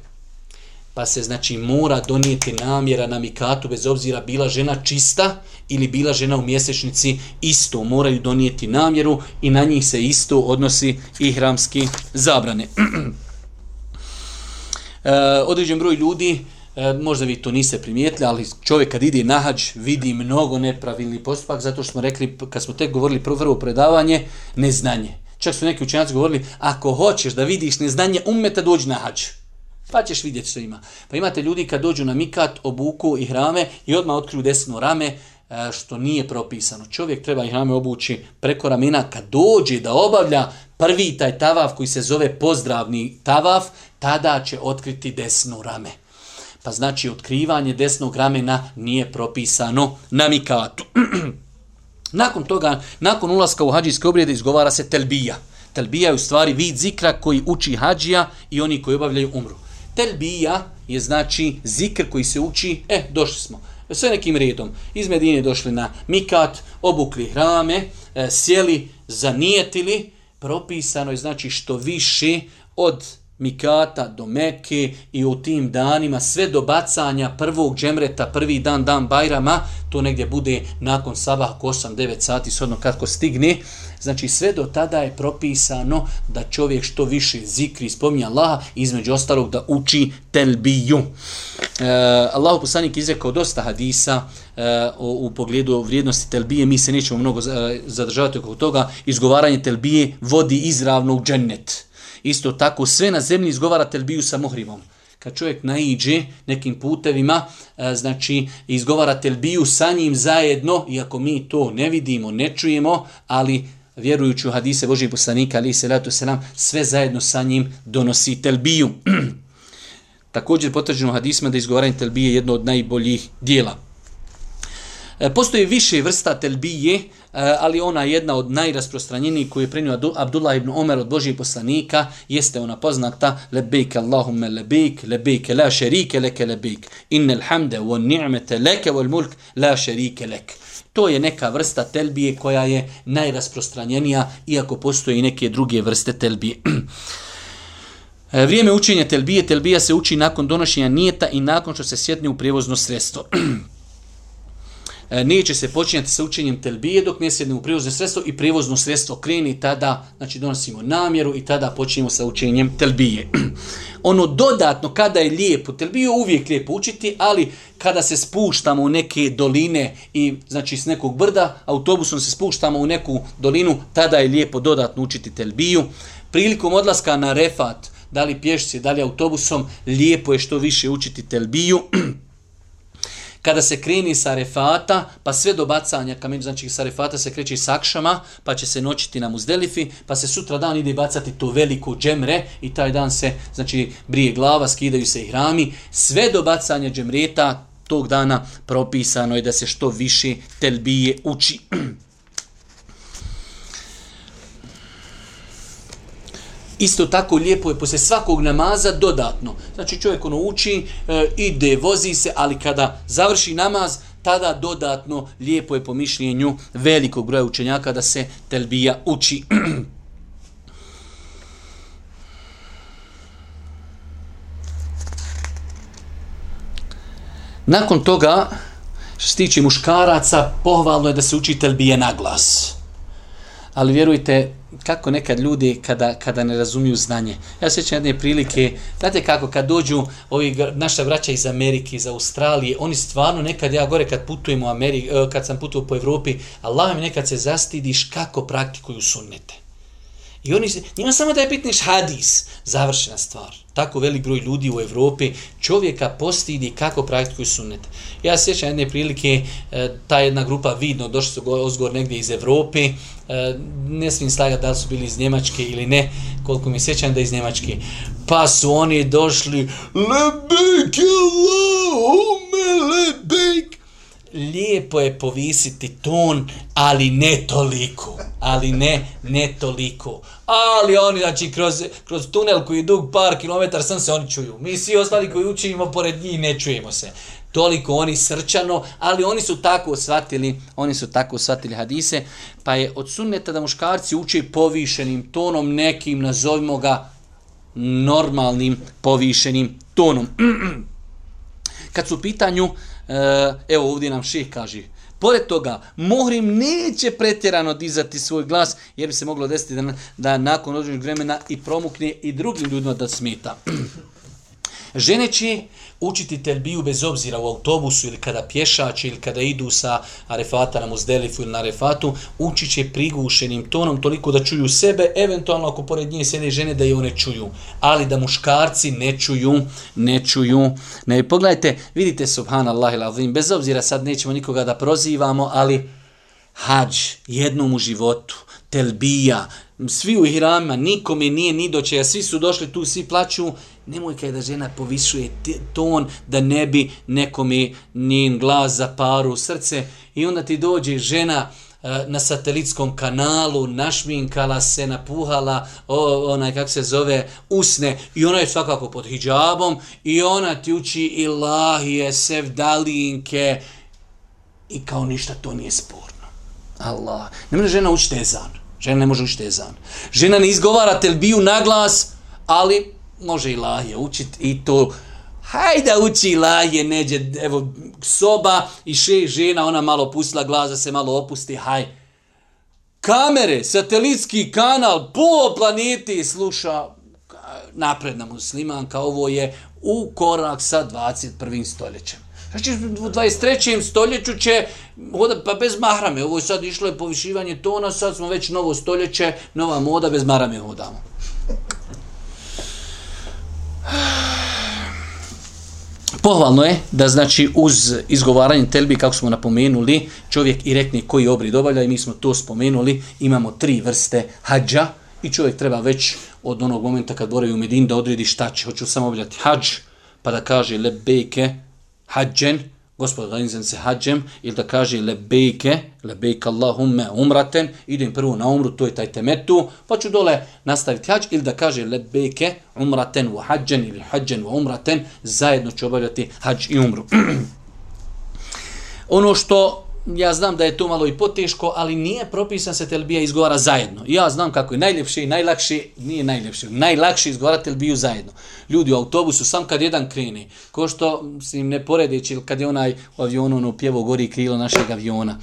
Pa se znači mora donijeti namjera na mikatu bez obzira bila žena čista ili bila žena u mjesečnici, isto moraju donijeti namjeru i na njih se isto odnosi i hramski zabrane. e, određen broj ljudi E, možda vi to niste primijetili, ali čovjek kad ide na hađ vidi mnogo nepravilni postupak, zato što smo rekli, kad smo tek govorili prvo, prvo predavanje, neznanje. Čak su neki učenjaci govorili, ako hoćeš da vidiš neznanje umeta, dođi na hađ. Pa ćeš vidjeti što ima. Pa imate ljudi kad dođu na mikat, obuku i hrame i odmah otkriju desno rame, e, što nije propisano. Čovjek treba i hrame obući preko ramena kad dođe da obavlja prvi taj tavaf koji se zove pozdravni tavaf, tada će otkriti desno rame. Pa znači otkrivanje desnog ramena nije propisano na mikatu. nakon toga, nakon ulaska u hađijske obrijede izgovara se telbija. Telbija je u stvari vid zikra koji uči hađija i oni koji obavljaju umru. Telbija je znači zikr koji se uči, e, došli smo, sve nekim redom. Iz Medine došli na mikat, obukli hrame, e, sjeli, zanijetili, propisano je znači što više od Mikata do Mekke i u tim danima sve do bacanja prvog džemreta, prvi dan, dan Bajrama, to negdje bude nakon sabah 8-9 sati, sodno kako stigne. Znači sve do tada je propisano da čovjek što više zikri, spominja Allaha, između ostalog da uči telbiju. E, Allahu poslanik izrekao dosta hadisa e, u, u pogledu vrijednosti telbije, mi se nećemo mnogo e, zadržavati oko toga, izgovaranje telbije vodi izravno u džennet. Isto tako sve na zemlji izgovara telbiju sa muhrimom. Kad čovjek naiđe nekim putevima, e, znači izgovara telbiju sa njim zajedno, iako mi to ne vidimo, ne čujemo, ali vjerujući u hadise Božih poslanika, ali se leto se nam, sve zajedno sa njim donosi telbiju. Također potvrđeno hadisma da izgovaranje telbije je jedno od najboljih dijela. E, postoji postoje više vrsta telbije, e, ali ona jedna od najrasprostranjenijih koju je prenio Abdullah ibn Omer od Božijeg poslanika, jeste ona poznata lebejk Allahumme lebejk, lebejk la šerike leke lebejk, innel hamde wa ni'mete leke wal mulk la šerike leke. To je neka vrsta telbije koja je najrasprostranjenija, iako postoje i neke druge vrste telbije. E, vrijeme učenja telbije, telbija se uči nakon donošenja nijeta i nakon što se sjedne u prijevozno sredstvo. E, neće se počinjati sa učenjem telbije dok ne sjedne u prijevozno sredstvo i prijevozno sredstvo kreni tada, znači donosimo namjeru i tada počinjemo sa učenjem telbije. ono dodatno, kada je lijepo, telbiju uvijek lijepo učiti, ali kada se spuštamo u neke doline i znači s nekog brda, autobusom se spuštamo u neku dolinu, tada je lijepo dodatno učiti telbiju. Prilikom odlaska na refat, da li pješci, da li autobusom, lijepo je što više učiti telbiju. Kada se kreni sa refata, pa sve do bacanja kamenu, znači sa refata se kreće s akšama, pa će se noćiti na muzdelifi, pa se sutra dan ide bacati to veliko džemre i taj dan se, znači, brije glava, skidaju se i hrami. Sve do bacanja džemreta tog dana propisano je da se što više telbije uči. Isto tako lijepo je posle svakog namaza dodatno. Znači čovjek ono uči, e, ide, vozi se, ali kada završi namaz, tada dodatno lijepo je po mišljenju velikog broja učenjaka da se telbija uči. Nakon toga, što se tiče muškaraca, pohvalno je da se uči telbije na glas. Ali vjerujte, kako nekad ljudi kada, kada ne razumiju znanje. Ja sjećam jedne prilike, znate kako, kad dođu ovi naša vraća iz Amerike, iz Australije, oni stvarno nekad, ja gore kad putujem u Ameriku, e, kad sam putuo po Evropi, Allah mi nekad se zastidiš kako praktikuju sunnete. I oni se, njima samo da je bitniš hadis, završena stvar. Tako velik broj ljudi u Evropi čovjeka postidi kako praktikuju sunnet. Ja se sjećam jedne prilike, e, ta jedna grupa vidno, došli su ozgor negdje iz Evrope, e, ne smijem slagati da li su bili iz Njemačke ili ne, koliko mi sjećam da iz Njemačke. Pa su oni došli, lebek Allahume, lebek, lijepo je povisiti ton, ali ne toliko. Ali ne, ne toliko. Ali oni, znači, kroz, kroz tunel koji je dug par kilometara, sam se oni čuju. Mi svi ostali koji učimo pored njih ne čujemo se. Toliko oni srčano, ali oni su tako shvatili, oni su tako shvatili hadise, pa je od sunneta da muškarci uče povišenim tonom, nekim, nazovimo ga, normalnim povišenim tonom. Kad su u pitanju uh, Eh, evo ovdje nam ših kaže, pored toga, Mohrim neće pretjerano dizati svoj glas, jer bi se moglo desiti da, da nakon određenog vremena i promukne i drugim ljudima da smeta. Žene će učiti telbiju bez obzira u autobusu ili kada pješače ili kada idu sa arefata na muzdelifu ili na arefatu, učit će prigušenim tonom toliko da čuju sebe, eventualno ako pored nje sjede žene da je one čuju, ali da muškarci ne čuju, ne čuju. Ne, pogledajte, vidite subhanallah ili bez obzira sad nećemo nikoga da prozivamo, ali hađ jednom u životu, telbija, svi u hirama, nikome nije ni doće, svi su došli tu, svi plaću, nemoj kaj da žena povišuje ton da ne bi nekome njen glas za paru srce i onda ti dođe žena eh, na satelitskom kanalu, našminkala se, napuhala, o, onaj, kak se zove, usne, i ona je svakako pod hijabom, i ona ti uči ilahije, sevdalinke, i kao ništa to nije sporno. Allah. Ne može žena učiti ezan. Žena ne može učiti ezan. Žena ne izgovara telbiju na glas, ali može i lahje učiti i to hajde uči laje, neđe, evo, soba i še žena, ona malo pustila glaza, se malo opusti, haj. Kamere, satelitski kanal, po planeti sluša napredna muslimanka, ovo je u korak sa 21. stoljećem. Znači, u 23. stoljeću će, pa bez mahrame, ovo je sad išlo je povišivanje tona, sad smo već novo stoljeće, nova moda, bez mahrame hodamo. Pohvalno je da znači uz izgovaranje telbi kako smo napomenuli čovjek i rekne koji obrid obavlja i mi smo to spomenuli imamo tri vrste hađa i čovjek treba već od onog momenta kad boraju u Medin da odredi šta će hoću samo obavljati hađ pa da kaže lebeke hađen gospod organizam se hađem, ili da kaže lebejke, lebejke Allahumme umraten, idem prvo na umru, to je taj temetu, pa ću dole nastaviti hađ, ili da kaže lebejke umraten u hađen, ili hađen u umraten, zajedno ću obavljati hađ i umru. ono što ja znam da je to malo i poteško, ali nije propisan se telbija izgovara zajedno. Ja znam kako je najljepše i najlakše, nije najljepše, najlakše izgovara telbiju zajedno. Ljudi u autobusu, sam kad jedan krene, ko što se im ne poredeći, kad je onaj u avionu ono, pjevo gori krilo našeg aviona.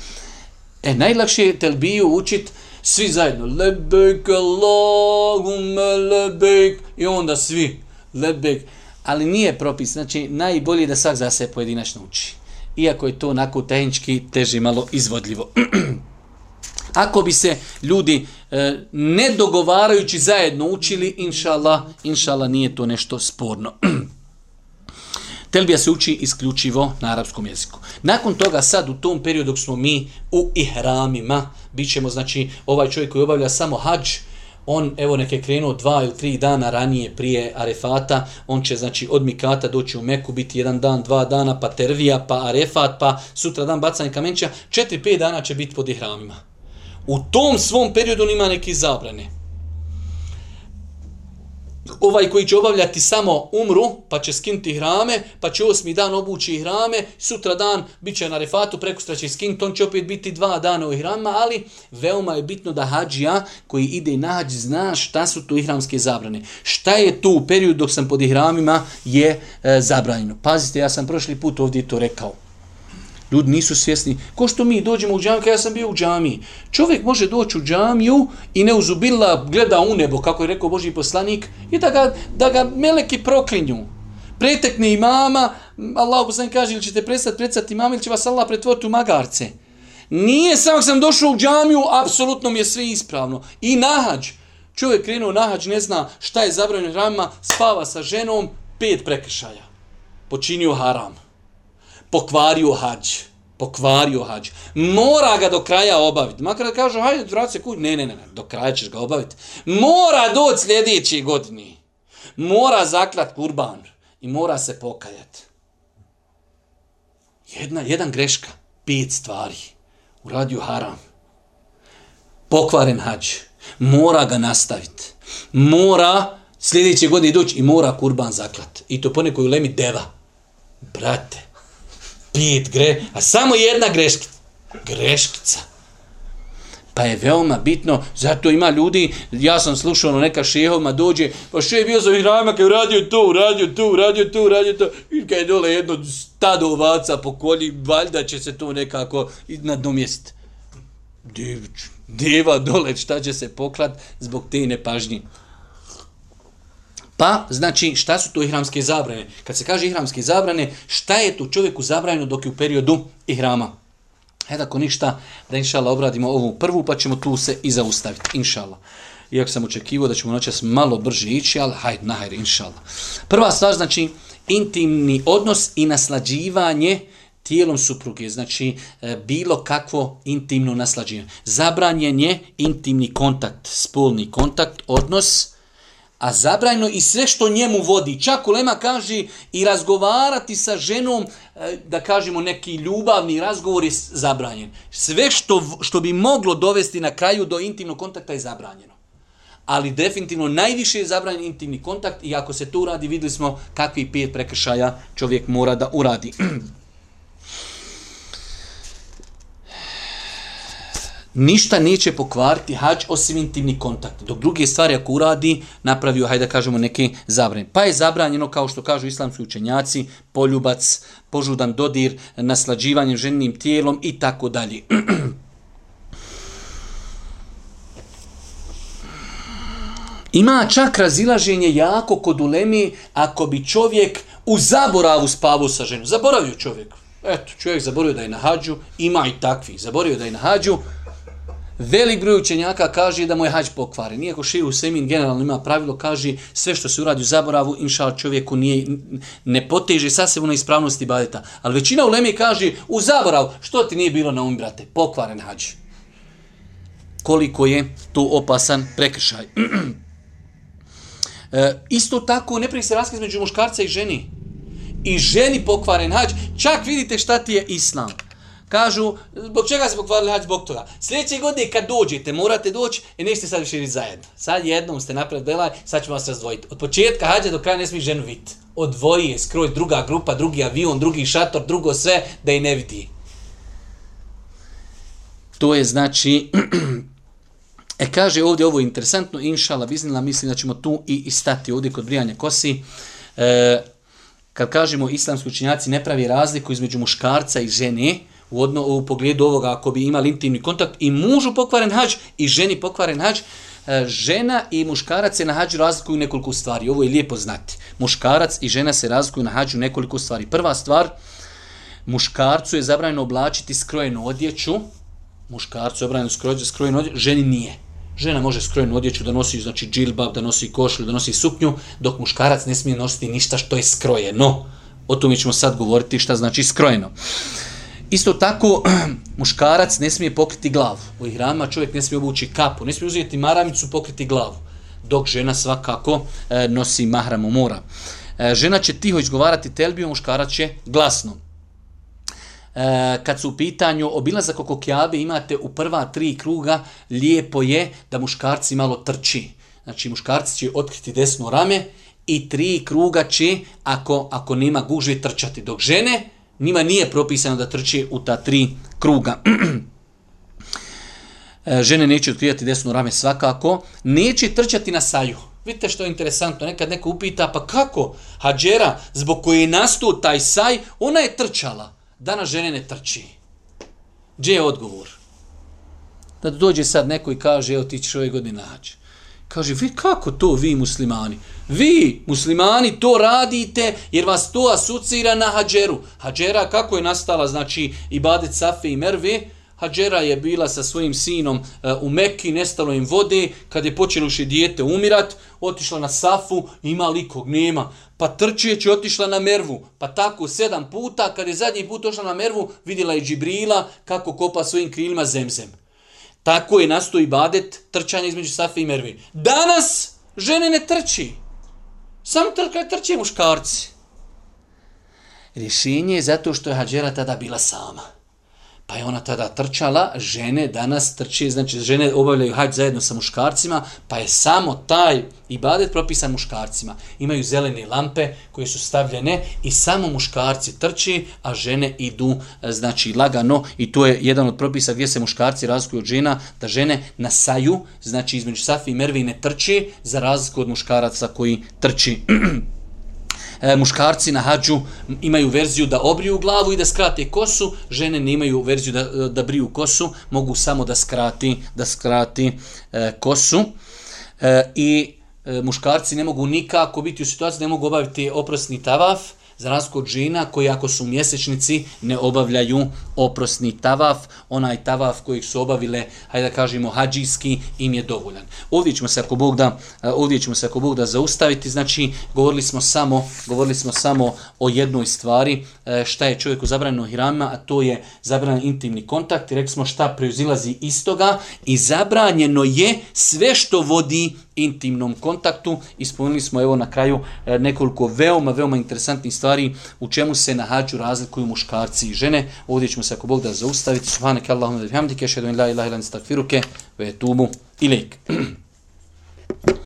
E, najlakše je telbiju učit svi zajedno. Lebek, Allahumme, lebek. I onda svi, lebek. Ali nije propis, znači najbolje je da svak za se pojedinačno uči iako je to onako tehnički teži malo izvodljivo. Ako bi se ljudi e, ne dogovarajući zajedno učili, inšala, inšala nije to nešto sporno. Telbija se uči isključivo na arapskom jeziku. Nakon toga sad u tom periodu dok smo mi u ihramima, bit ćemo, znači ovaj čovjek koji obavlja samo hađ, on evo neke krenuo dva ili tri dana ranije prije Arefata, on će znači od Mikata doći u Meku, biti jedan dan, dva dana, pa Tervija, pa Arefat, pa sutra dan bacanje kamenća, četiri, pet dana će biti pod ihramima. U tom svom periodu ima neki zabrane ovaj koji će obavljati samo umru, pa će skinuti hrame, pa će osmi dan obući hrame, sutra dan bit će na refatu, prekustra će skinuti, on će opet biti dva dana u hrama, ali veoma je bitno da hađija koji ide na hađ zna šta su to ihramske zabrane. Šta je tu u periodu dok sam pod ihramima je e, zabranjeno. Pazite, ja sam prošli put ovdje to rekao. Ljudi nisu svjesni. Ko što mi dođemo u džamiju, ja sam bio u džamiji. Čovjek može doći u džamiju i ne uzubila gleda u nebo, kako je rekao Boži poslanik, i da ga, da ga meleki proklinju. Pretekne imama, Allah poslanik kaže, ili ćete prestati predstati imama, ili će vas Allah pretvoriti u magarce. Nije samo sam došao u džamiju, apsolutno mi je sve ispravno. I nahađ. Čovjek krenuo nahađ, ne zna šta je zabranjeno rama, spava sa ženom, pet prekršaja. Počinio haram pokvario hađ. Pokvario hađ. Mora ga do kraja obaviti. Makar da kažu, hajde, vrati se kuć. Ne, ne, ne, do kraja ćeš ga obaviti. Mora doći sljedeći godini. Mora zaklat kurban. I mora se pokajati. Jedna, jedan greška. Pet stvari. Uradio haram. Pokvaren hađ. Mora ga nastaviti. Mora sljedeće godine doći i mora kurban zaklat. I to ponekoj u lemi deva. Brate, pet gre, a samo jedna greškica. Greškica. Pa je veoma bitno, zato ima ljudi, ja sam slušao ono neka šehovima dođe, pa še je bio za ihrama kad je uradio to, uradio to, uradio to, uradio to, i kad je dole jedno stado ovaca po kolji, valjda će se to nekako nadomjestiti. Dević, deva dole, šta će se poklat zbog te nepažnje. Pa, znači, šta su to ihramske zabrane? Kad se kaže ihramske zabrane, šta je to čovjeku zabranjeno dok je u periodu ihrama? Hajde, ako ništa, da inšala obradimo ovu prvu, pa ćemo tu se i zaustaviti, inšala. Iako sam očekivao da ćemo noćas malo brže ići, ali hajde, nahajde, inšala. Prva stvar, znači, intimni odnos i naslađivanje tijelom supruge, znači e, bilo kakvo intimno naslađivanje. Zabranjen je intimni kontakt, spolni kontakt, odnos, a zabrajno i sve što njemu vodi. Čak Ulema kaže i razgovarati sa ženom, e, da kažemo neki ljubavni razgovor je zabranjen. Sve što, što bi moglo dovesti na kraju do intimnog kontakta je zabranjeno. Ali definitivno najviše je zabranjen intimni kontakt i ako se to uradi, videli smo kakvi pet prekršaja čovjek mora da uradi. ništa neće pokvariti hađ osim intimni kontakt. Dok druge stvari ako uradi, napravio, hajde da kažemo, neke zabranje. Pa je zabranjeno, kao što kažu islamski učenjaci, poljubac, požudan dodir, naslađivanje ženim tijelom i tako dalje. Ima čak razilaženje jako kod ulemi ako bi čovjek u zaboravu spavu sa ženom. Zaboravio čovjek. Eto, čovjek zaboravio da je na hađu, ima i takvi. Zaboravio da je na hađu, Velik broj učenjaka kaže da mu je hađ pokvaren. Iako u Semin generalno ima pravilo, kaže sve što se uradi u zaboravu, inša čovjeku nije, ne poteže sasvim na ispravnosti badeta. Ali većina u Lemi kaže u zaboravu, što ti nije bilo na um, brate? Pokvaren hađ. Koliko je to opasan prekršaj. e, isto tako, ne prije se raskaz među muškarca i ženi. I ženi pokvaren hađ. Čak vidite šta ti je islam. Kažu, zbog čega se pokvarili hađ zbog toga? Sljedeće godine kad dođete, morate doći i nećete sad više zajedno. Sad jednom ste napravili belaj, sad ćemo vas razdvojiti. Od početka hađa do kraja ne smije ženu vidjeti. Odvoji je skroj druga grupa, drugi avion, drugi šator, drugo sve, da i ne vidi. To je znači, e kaže ovdje ovo je interesantno, inšala, biznila, mislim da ćemo tu i, i stati ovdje kod brijanja kosi. E, kad kažemo islamski učinjaci ne pravi razliku između muškarca i žene, u, odno, u pogledu ovoga ako bi imali intimni kontakt i mužu pokvaren hađ i ženi pokvaren hađ, e, žena i muškarac se na hađu razlikuju nekoliko stvari. Ovo je lijepo znati. Muškarac i žena se razlikuju na hađu nekoliko stvari. Prva stvar, muškarcu je zabranjeno oblačiti skrojenu odjeću, muškarcu je zabranjeno skrojenu odjeću, ženi nije. Žena može skrojenu odjeću da nosi znači džilbab, da nosi košlju, da nosi suknju, dok muškarac ne smije nositi ništa što je skrojeno. O tome ćemo sad govoriti šta znači skrojeno. Isto tako, muškarac ne smije pokriti glavu. U ihrama čovjek ne smije obući kapu, ne smije uzeti maramicu, pokriti glavu. Dok žena svakako e, nosi mahramu mora. E, žena će tiho izgovarati telbiju, muškarac će glasno. E, kad su u pitanju obilazak oko kjabe, imate u prva tri kruga, lijepo je da muškarci malo trči. Znači, muškarci će otkriti desno rame i tri kruga će, ako, ako nema gužve, trčati. Dok žene, njima nije propisano da trči u ta tri kruga. E, žene neće otkrivati desno rame svakako, neće trčati na saju. Vidite što je interesantno, nekad neko upita, pa kako Hadžera, zbog koje je nastao taj saj, ona je trčala. Danas žene ne trči. Gdje je odgovor? Da dođe sad neko i kaže, evo ti ćeš ove godine naći. Kaže, vi kako to vi muslimani? Vi muslimani to radite jer vas to asocira na hađeru. Hađera kako je nastala, znači ibadet Safe i Merve, Hadžera je bila sa svojim sinom eh, u Mekki, nestalo im vode, kad je počelo še dijete umirat, otišla na Safu, ima likog, nema. Pa trčeći otišla na Mervu, pa tako sedam puta, kad je zadnji put ošla na Mervu, vidjela je Džibrila kako kopa svojim krilima zemzem. Tako je nastoji i badet trčanje između Safe i Merve. Danas žene ne trči. Samo trka trče muškarci. Rješenje je zato što je Hadžera tada bila sama. Pa je ona tada trčala, žene danas trče, znači žene obavljaju hađ zajedno sa muškarcima, pa je samo taj ibadet propisan muškarcima. Imaju zelene lampe koje su stavljene i samo muškarci trči, a žene idu e, znači lagano i to je jedan od propisa gdje se muškarci razlikuju od žena, da žene na saju, znači između Safi i Mervi ne trči, za razliku od muškaraca koji trči. e, muškarci na hađu imaju verziju da obriju glavu i da skrate kosu, žene ne imaju verziju da, da briju kosu, mogu samo da skrati, da skrati e, kosu. E, I e, muškarci ne mogu nikako biti u situaciji, ne mogu obaviti oprosni tavaf, za razliku od žena koji ako su mjesečnici ne obavljaju oprosni tavaf, onaj tavaf kojeg su obavile, hajde da kažemo, hađijski, im je dovoljan. Ovdje ćemo se ako Bog da, e, ovdje ćemo se ako Bog da zaustaviti, znači govorili smo samo, govorili smo samo o jednoj stvari, e, šta je čovjeku zabranjeno hirama, a to je zabranjen intimni kontakt, i rekli smo šta preuzilazi iz toga i zabranjeno je sve što vodi intimnom kontaktu. Ispunili smo evo na kraju e, nekoliko veoma, veoma interesantnih stvari u čemu se na hađu razlikuju muškarci i žene. Ovdje ćemo se ako Bog da zaustaviti. Subhanak Allahumma wa bihamdika ashhadu an la ilaha illa anta astaghfiruke wa atubu ilaik.